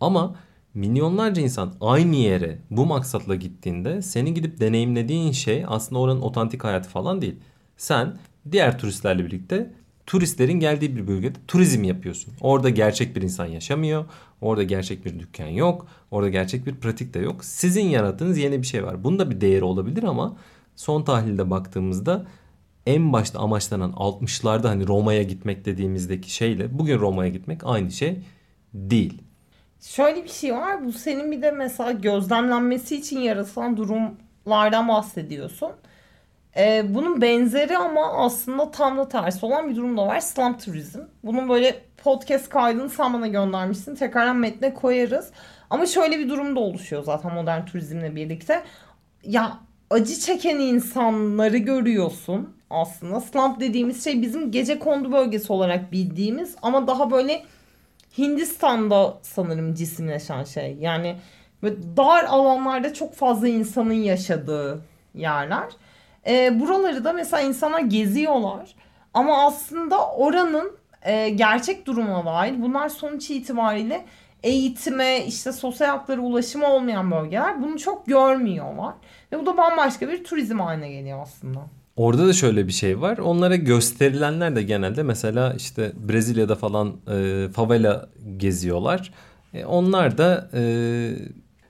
Ama milyonlarca insan aynı yere bu maksatla gittiğinde senin gidip deneyimlediğin şey aslında oranın otantik hayatı falan değil. Sen diğer turistlerle birlikte turistlerin geldiği bir bölgede turizm yapıyorsun. Orada gerçek bir insan yaşamıyor. Orada gerçek bir dükkan yok. Orada gerçek bir pratik de yok. Sizin yarattığınız yeni bir şey var. Bunda bir değeri olabilir ama son tahlilde baktığımızda en başta amaçlanan 60'larda hani Roma'ya gitmek dediğimizdeki şeyle bugün Roma'ya gitmek aynı şey değil. Şöyle bir şey var. Bu senin bir de mesela gözlemlenmesi için yaratılan durumlardan bahsediyorsun. Ee, bunun benzeri ama aslında tam da tersi olan bir durum da var. Slum turizm. Bunun böyle podcast kaydını sen bana göndermişsin. Tekrardan metne koyarız. Ama şöyle bir durum da oluşuyor zaten modern turizmle birlikte. Ya acı çeken insanları görüyorsun aslında. Slump dediğimiz şey bizim gece kondu bölgesi olarak bildiğimiz ama daha böyle Hindistan'da sanırım cisimleşen şey. Yani böyle dar alanlarda çok fazla insanın yaşadığı yerler. E, buraları da mesela insanlar geziyorlar. Ama aslında oranın e, gerçek durumuna dair bunlar sonuç itibariyle eğitime, işte sosyal haklara ulaşımı olmayan bölgeler bunu çok görmüyorlar. Ve bu da bambaşka bir turizm haline geliyor aslında. Orada da şöyle bir şey var. Onlara gösterilenler de genelde mesela işte Brezilya'da falan e, favela geziyorlar. E, onlar da e,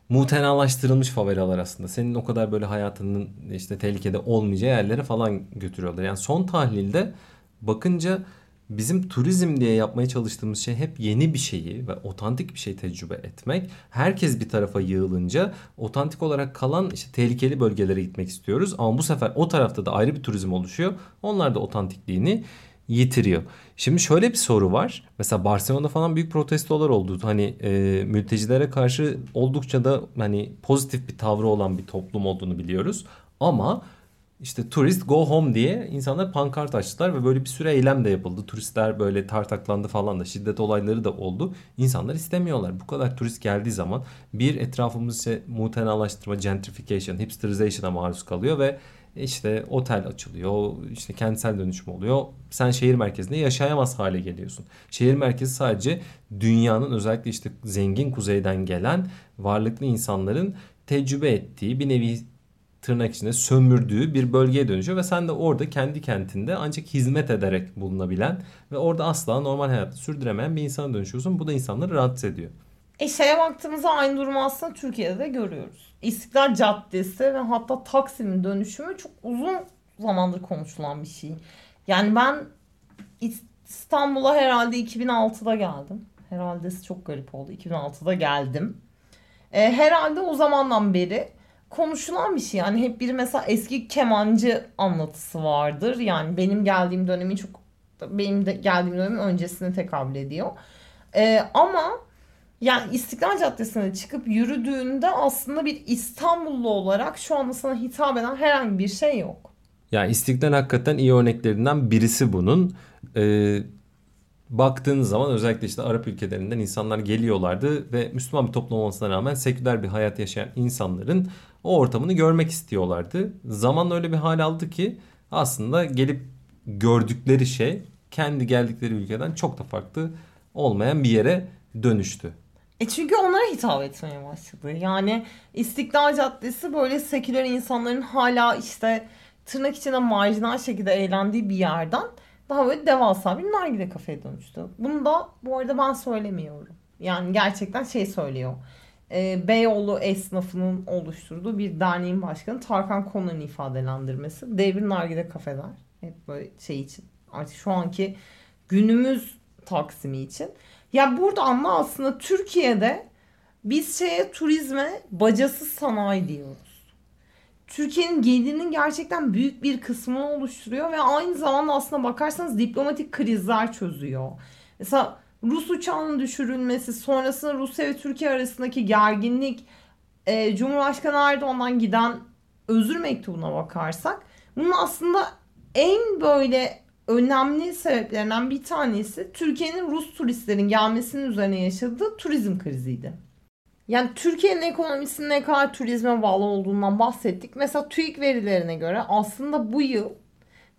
mutenalaştırılmış favelalar aslında. Senin o kadar böyle hayatının işte tehlikede olmayacağı yerlere falan götürüyorlar. Yani son tahlilde bakınca bizim turizm diye yapmaya çalıştığımız şey hep yeni bir şeyi ve otantik bir şey tecrübe etmek. Herkes bir tarafa yığılınca otantik olarak kalan işte tehlikeli bölgelere gitmek istiyoruz. Ama bu sefer o tarafta da ayrı bir turizm oluşuyor. Onlar da otantikliğini yitiriyor. Şimdi şöyle bir soru var. Mesela Barcelona'da falan büyük protestolar oldu. Hani e, mültecilere karşı oldukça da hani pozitif bir tavrı olan bir toplum olduğunu biliyoruz. Ama işte turist go home diye insanlar pankart açtılar ve böyle bir süre eylem de yapıldı. Turistler böyle tartaklandı falan da şiddet olayları da oldu. İnsanlar istemiyorlar. Bu kadar turist geldiği zaman bir etrafımız işte mutenalaştırma, gentrification, hipsterization'a maruz kalıyor ve işte otel açılıyor, işte kentsel dönüşüm oluyor. Sen şehir merkezinde yaşayamaz hale geliyorsun. Şehir merkezi sadece dünyanın özellikle işte zengin kuzeyden gelen varlıklı insanların tecrübe ettiği bir nevi tırnak içinde sömürdüğü bir bölgeye dönüşüyor ve sen de orada kendi kentinde ancak hizmet ederek bulunabilen ve orada asla normal hayatı sürdüremeyen bir insana dönüşüyorsun. Bu da insanları rahatsız ediyor. E şeye baktığımızda aynı durumu aslında Türkiye'de de görüyoruz. İstiklal Caddesi ve hatta Taksim'in dönüşümü çok uzun zamandır konuşulan bir şey. Yani ben İstanbul'a herhalde 2006'da geldim. Herhalde çok garip oldu. 2006'da geldim. E, herhalde o zamandan beri konuşulan bir şey. Yani hep bir mesela eski kemancı anlatısı vardır. Yani benim geldiğim dönemi çok benim de geldiğim dönemin öncesine tekabül ediyor. Ee, ama yani İstiklal Caddesi'ne çıkıp yürüdüğünde aslında bir İstanbullu olarak şu anda sana hitap eden herhangi bir şey yok. Yani İstiklal hakikaten iyi örneklerinden birisi bunun. Ee, baktığınız zaman özellikle işte Arap ülkelerinden insanlar geliyorlardı ve Müslüman bir toplum olmasına rağmen seküler bir hayat yaşayan insanların o ortamını görmek istiyorlardı. Zaman öyle bir hal aldı ki aslında gelip gördükleri şey kendi geldikleri ülkeden çok da farklı olmayan bir yere dönüştü. E çünkü onlara hitap etmeye başladı. Yani İstiklal Caddesi böyle seküler insanların hala işte tırnak içinde marjinal şekilde eğlendiği bir yerden daha böyle devasa bir nargile kafeye dönüştü. Bunu da bu arada ben söylemiyorum. Yani gerçekten şey söylüyor. e, Beyoğlu esnafının oluşturduğu bir derneğin başkanı Tarkan Konan'ın ifadelendirmesi. Devrin nargile kafeler. Hep böyle şey için. Artık şu anki günümüz Taksim'i için. Ya burada ama aslında Türkiye'de biz şeye turizme bacasız sanayi diyoruz. Türkiye'nin gelirinin gerçekten büyük bir kısmını oluşturuyor ve aynı zamanda aslında bakarsanız diplomatik krizler çözüyor. Mesela Rus uçağının düşürülmesi, sonrasında Rusya ve Türkiye arasındaki gerginlik, e, Cumhurbaşkanı Erdoğan'dan giden özür mektubuna bakarsak bunun aslında en böyle önemli sebeplerinden bir tanesi Türkiye'nin Rus turistlerin gelmesinin üzerine yaşadığı turizm kriziydi. Yani Türkiye'nin ekonomisinin ne kadar turizme bağlı olduğundan bahsettik. Mesela TÜİK verilerine göre aslında bu yıl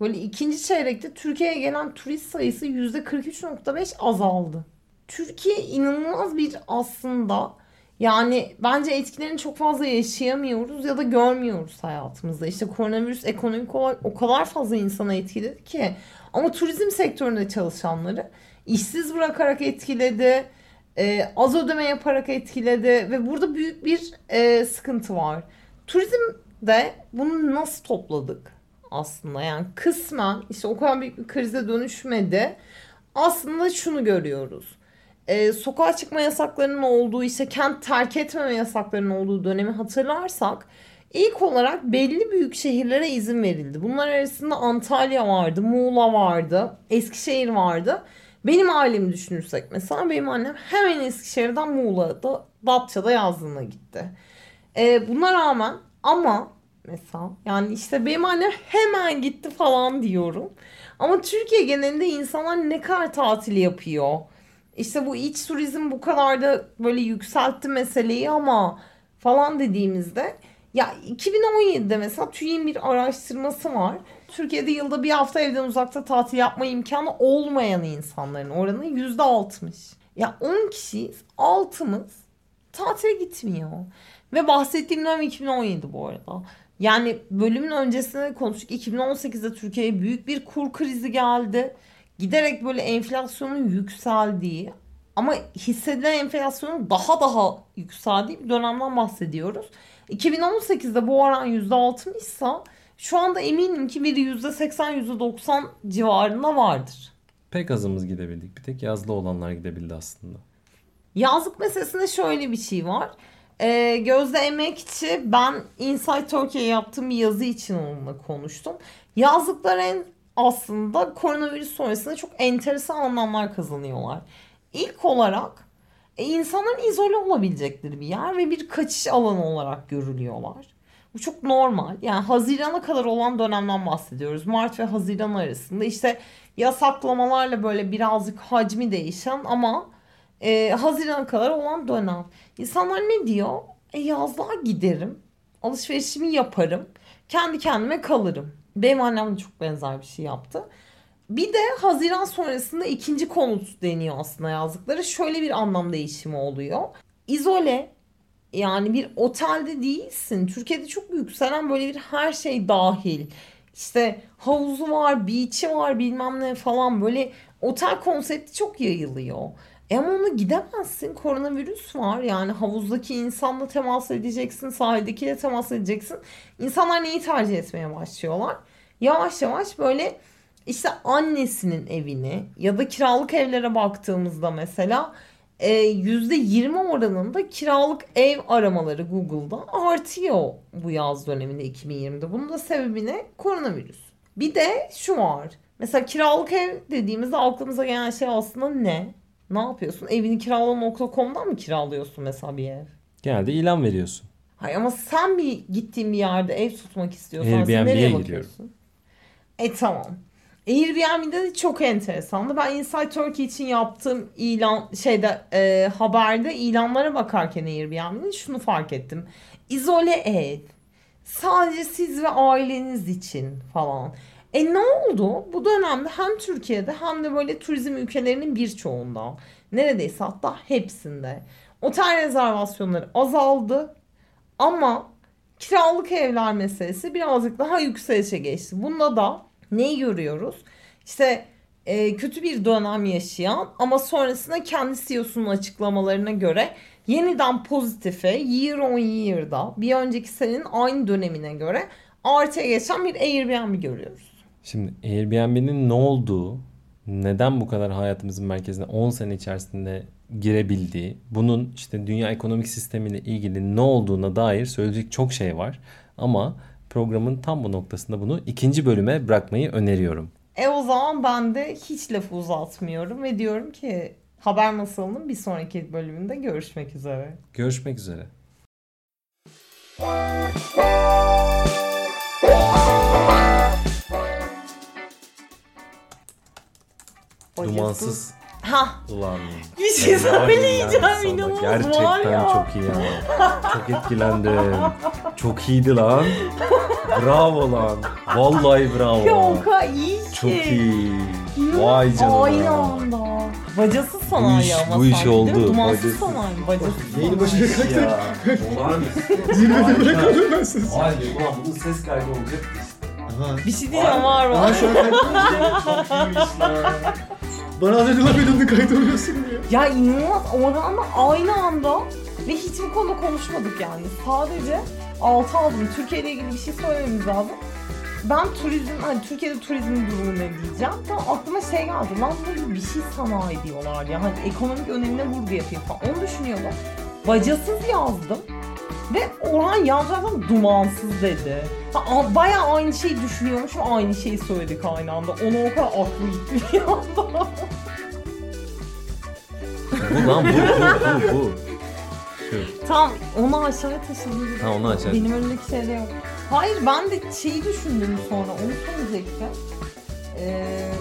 böyle ikinci çeyrekte Türkiye'ye gelen turist sayısı %43.5 azaldı. Türkiye inanılmaz bir aslında yani bence etkilerini çok fazla yaşayamıyoruz ya da görmüyoruz hayatımızda. İşte koronavirüs ekonomik olarak o kadar fazla insana etkiledi ki. Ama turizm sektöründe çalışanları işsiz bırakarak etkiledi. E, az ödeme yaparak etkiledi ve burada büyük bir e, sıkıntı var. Turizmde bunu nasıl topladık aslında? Yani kısmen işte o kadar büyük bir krize dönüşmedi. Aslında şunu görüyoruz e, sokağa çıkma yasaklarının olduğu işte kent terk etmeme yasaklarının olduğu dönemi hatırlarsak ilk olarak belli büyük şehirlere izin verildi. Bunlar arasında Antalya vardı, Muğla vardı, Eskişehir vardı. Benim ailemi düşünürsek mesela benim annem hemen Eskişehir'den Muğla'da Datça'da yazdığına gitti. E, buna rağmen ama mesela yani işte benim annem hemen gitti falan diyorum. Ama Türkiye genelinde insanlar ne kadar tatil yapıyor? işte bu iç turizm bu kadar da böyle yükseltti meseleyi ama falan dediğimizde ya 2017'de mesela TÜİ'nin bir araştırması var. Türkiye'de yılda bir hafta evden uzakta tatil yapma imkanı olmayan insanların oranı yüzde altmış. Ya 10 kişiyiz. Altımız tatile gitmiyor. Ve bahsettiğim dönem 2017 bu arada. Yani bölümün öncesinde konuştuk. 2018'de Türkiye'ye büyük bir kur krizi geldi giderek böyle enflasyonun yükseldiği ama hissedilen enflasyonun daha daha yükseldiği bir dönemden bahsediyoruz. 2018'de bu oran %60 ise şu anda eminim ki bir %80 %90 civarında vardır. Pek azımız gidebildik. Bir tek yazlı olanlar gidebildi aslında. Yazlık meselesinde şöyle bir şey var. Ee, Gözde Emekçi ben Inside Turkey yaptığım bir yazı için onunla konuştum. Yazlıklar en aslında koronavirüs sonrasında çok enteresan anlamlar kazanıyorlar. İlk olarak e, insanların izole olabilecekleri bir yer ve bir kaçış alanı olarak görülüyorlar. Bu çok normal. Yani Haziran'a kadar olan dönemden bahsediyoruz. Mart ve Haziran arasında işte yasaklamalarla böyle birazcık hacmi değişen ama e, Haziran'a kadar olan dönem. İnsanlar ne diyor? E yazlığa giderim. Alışverişimi yaparım. Kendi kendime kalırım. Benim annem de çok benzer bir şey yaptı. Bir de Haziran sonrasında ikinci konut deniyor aslında yazdıkları. Şöyle bir anlam değişimi oluyor. İzole yani bir otelde değilsin. Türkiye'de çok yükselen böyle bir her şey dahil. İşte havuzu var, beach'i var bilmem ne falan böyle otel konsepti çok yayılıyor. E ama ona gidemezsin. Koronavirüs var. Yani havuzdaki insanla temas edeceksin. Sahildekiyle temas edeceksin. İnsanlar neyi tercih etmeye başlıyorlar? Yavaş yavaş böyle işte annesinin evini ya da kiralık evlere baktığımızda mesela %20 e, oranında kiralık ev aramaları Google'da artıyor bu yaz döneminde 2020'de. Bunun da sebebi ne? Koronavirüs. Bir de şu var. Mesela kiralık ev dediğimizde aklımıza gelen şey aslında ne? Ne yapıyorsun? Evini kiralama.com'dan mı kiralıyorsun mesela bir ev? Genelde ilan veriyorsun. Hayır ama sen bir gittiğin bir yerde ev tutmak istiyorsan Airbnb'ye nereye bakıyorsun? E tamam. Airbnb'de de çok enteresandı. Ben Inside Turkey için yaptığım ilan şeyde e, haberde ilanlara bakarken Airbnb'de şunu fark ettim. İzole ev. Sadece siz ve aileniz için falan. E ne oldu? Bu dönemde hem Türkiye'de hem de böyle turizm ülkelerinin birçoğunda neredeyse hatta hepsinde otel rezervasyonları azaldı ama kiralık evler meselesi birazcık daha yükselişe geçti. Bunda da neyi görüyoruz? İşte e, kötü bir dönem yaşayan ama sonrasında kendi CEO'sunun açıklamalarına göre yeniden pozitife year on year'da bir önceki senenin aynı dönemine göre artıya geçen bir Airbnb görüyoruz. Şimdi Airbnb'nin ne olduğu, neden bu kadar hayatımızın merkezine 10 sene içerisinde girebildiği, bunun işte dünya ekonomik sistemiyle ilgili ne olduğuna dair söyleyecek çok şey var. Ama programın tam bu noktasında bunu ikinci bölüme bırakmayı öneriyorum. E o zaman ben de hiç lafı uzatmıyorum ve diyorum ki Haber Masalı'nın bir sonraki bölümünde görüşmek üzere. Görüşmek üzere. Dumansız Ha ulan. bir şey söyleyeceğim lan inanılmaz Gerçekten ya. çok iyi ya. Çok etkilendim. Çok iyiydi lan. Bravo lan. Vallahi bravo. Ya o kadar iyi ki. Çok iyi. Vay canına. Aynı anda. Bacasız sanayi iş- ama bu iş sanki, değil mi? oldu. Dumansız sanayi. Bacasız sanayi. başına kalktı. Ya. Olağanüstü. Zirvede bırakalım ben sizi. Vay be ulan bunun ses kaydı olacak Aha. Bir şey diyeceğim var Aha var. şu an kayıt Bana az önce laf ediyordun kayıt diye. Ya inanılmaz Orhan'la aynı anda ve hiç bu konuda konuşmadık yani. Sadece altı aldım. Türkiye ile ilgili bir şey söylememiz lazım. Ben turizm, hani Türkiye'de turizmin durumu ne diyeceğim. Tam aklıma şey geldi. Lan böyle bir şey sanayi diyorlar ya. Hani ekonomik önemine vurgu yapıyor falan. Onu düşünüyordum. Bacasız yazdım. Ve Orhan yazarken dumansız dedi. Ha, bayağı aynı şeyi düşünüyormuşum. Aynı şeyi söyledik aynı anda. Ona o kadar aklı gitti bir anda. Bu lan bu bu bu bu. Şu. Tam onu aşağıya taşıdım. Ha, onu aşağı- Benim önümdeki şeyde yok. Hayır ben de şeyi düşündüm sonra. Onu söyleyecektim. Ee,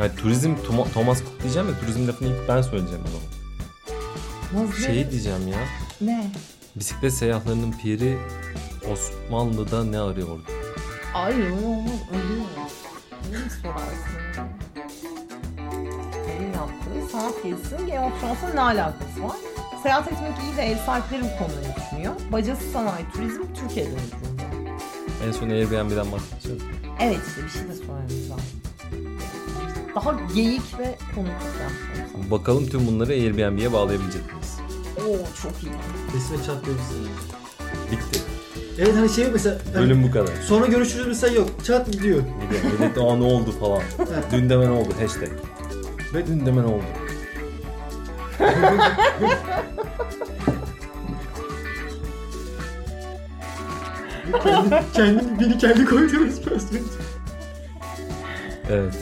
Yani turizm Toma- Thomas Cook diyeceğim ya turizm lafını ilk ben söyleyeceğim o zaman. nasıl? Şey diyeceğim ya. Ne? Bisiklet seyahatlerinin piri Osmanlı'da ne arıyordu? Hayır öyle olmaz. Ölüyor. Öyle mi sorarsın? Neyin yaptığı sanat gezisinin Game of Thrones'la ne alakası var? Seyahat etmek iyi de ev sahipleri bu konuyu düşünüyor. Bacası sanayi turizm Türkiye'de ucunda. En son Airbnb'den bahsedeceğiz. Evet işte bir şey de söylememiz lazım. Daha geyik ve konuk Bakalım tüm bunları Airbnb'ye bağlayabilecek miyiz? Oo çok iyi. Resmen çatlıyor bizi. Bitti. Evet hani şey mesela. hani Bölüm bu kadar. Sonra görüşürüz mesela yok. Çat gidiyor. Millet, millet aa ne oldu falan. Dün demen oldu hashtag. Ve dün demen oldu. kendi, kendi, beni kendi perspektif. Evet.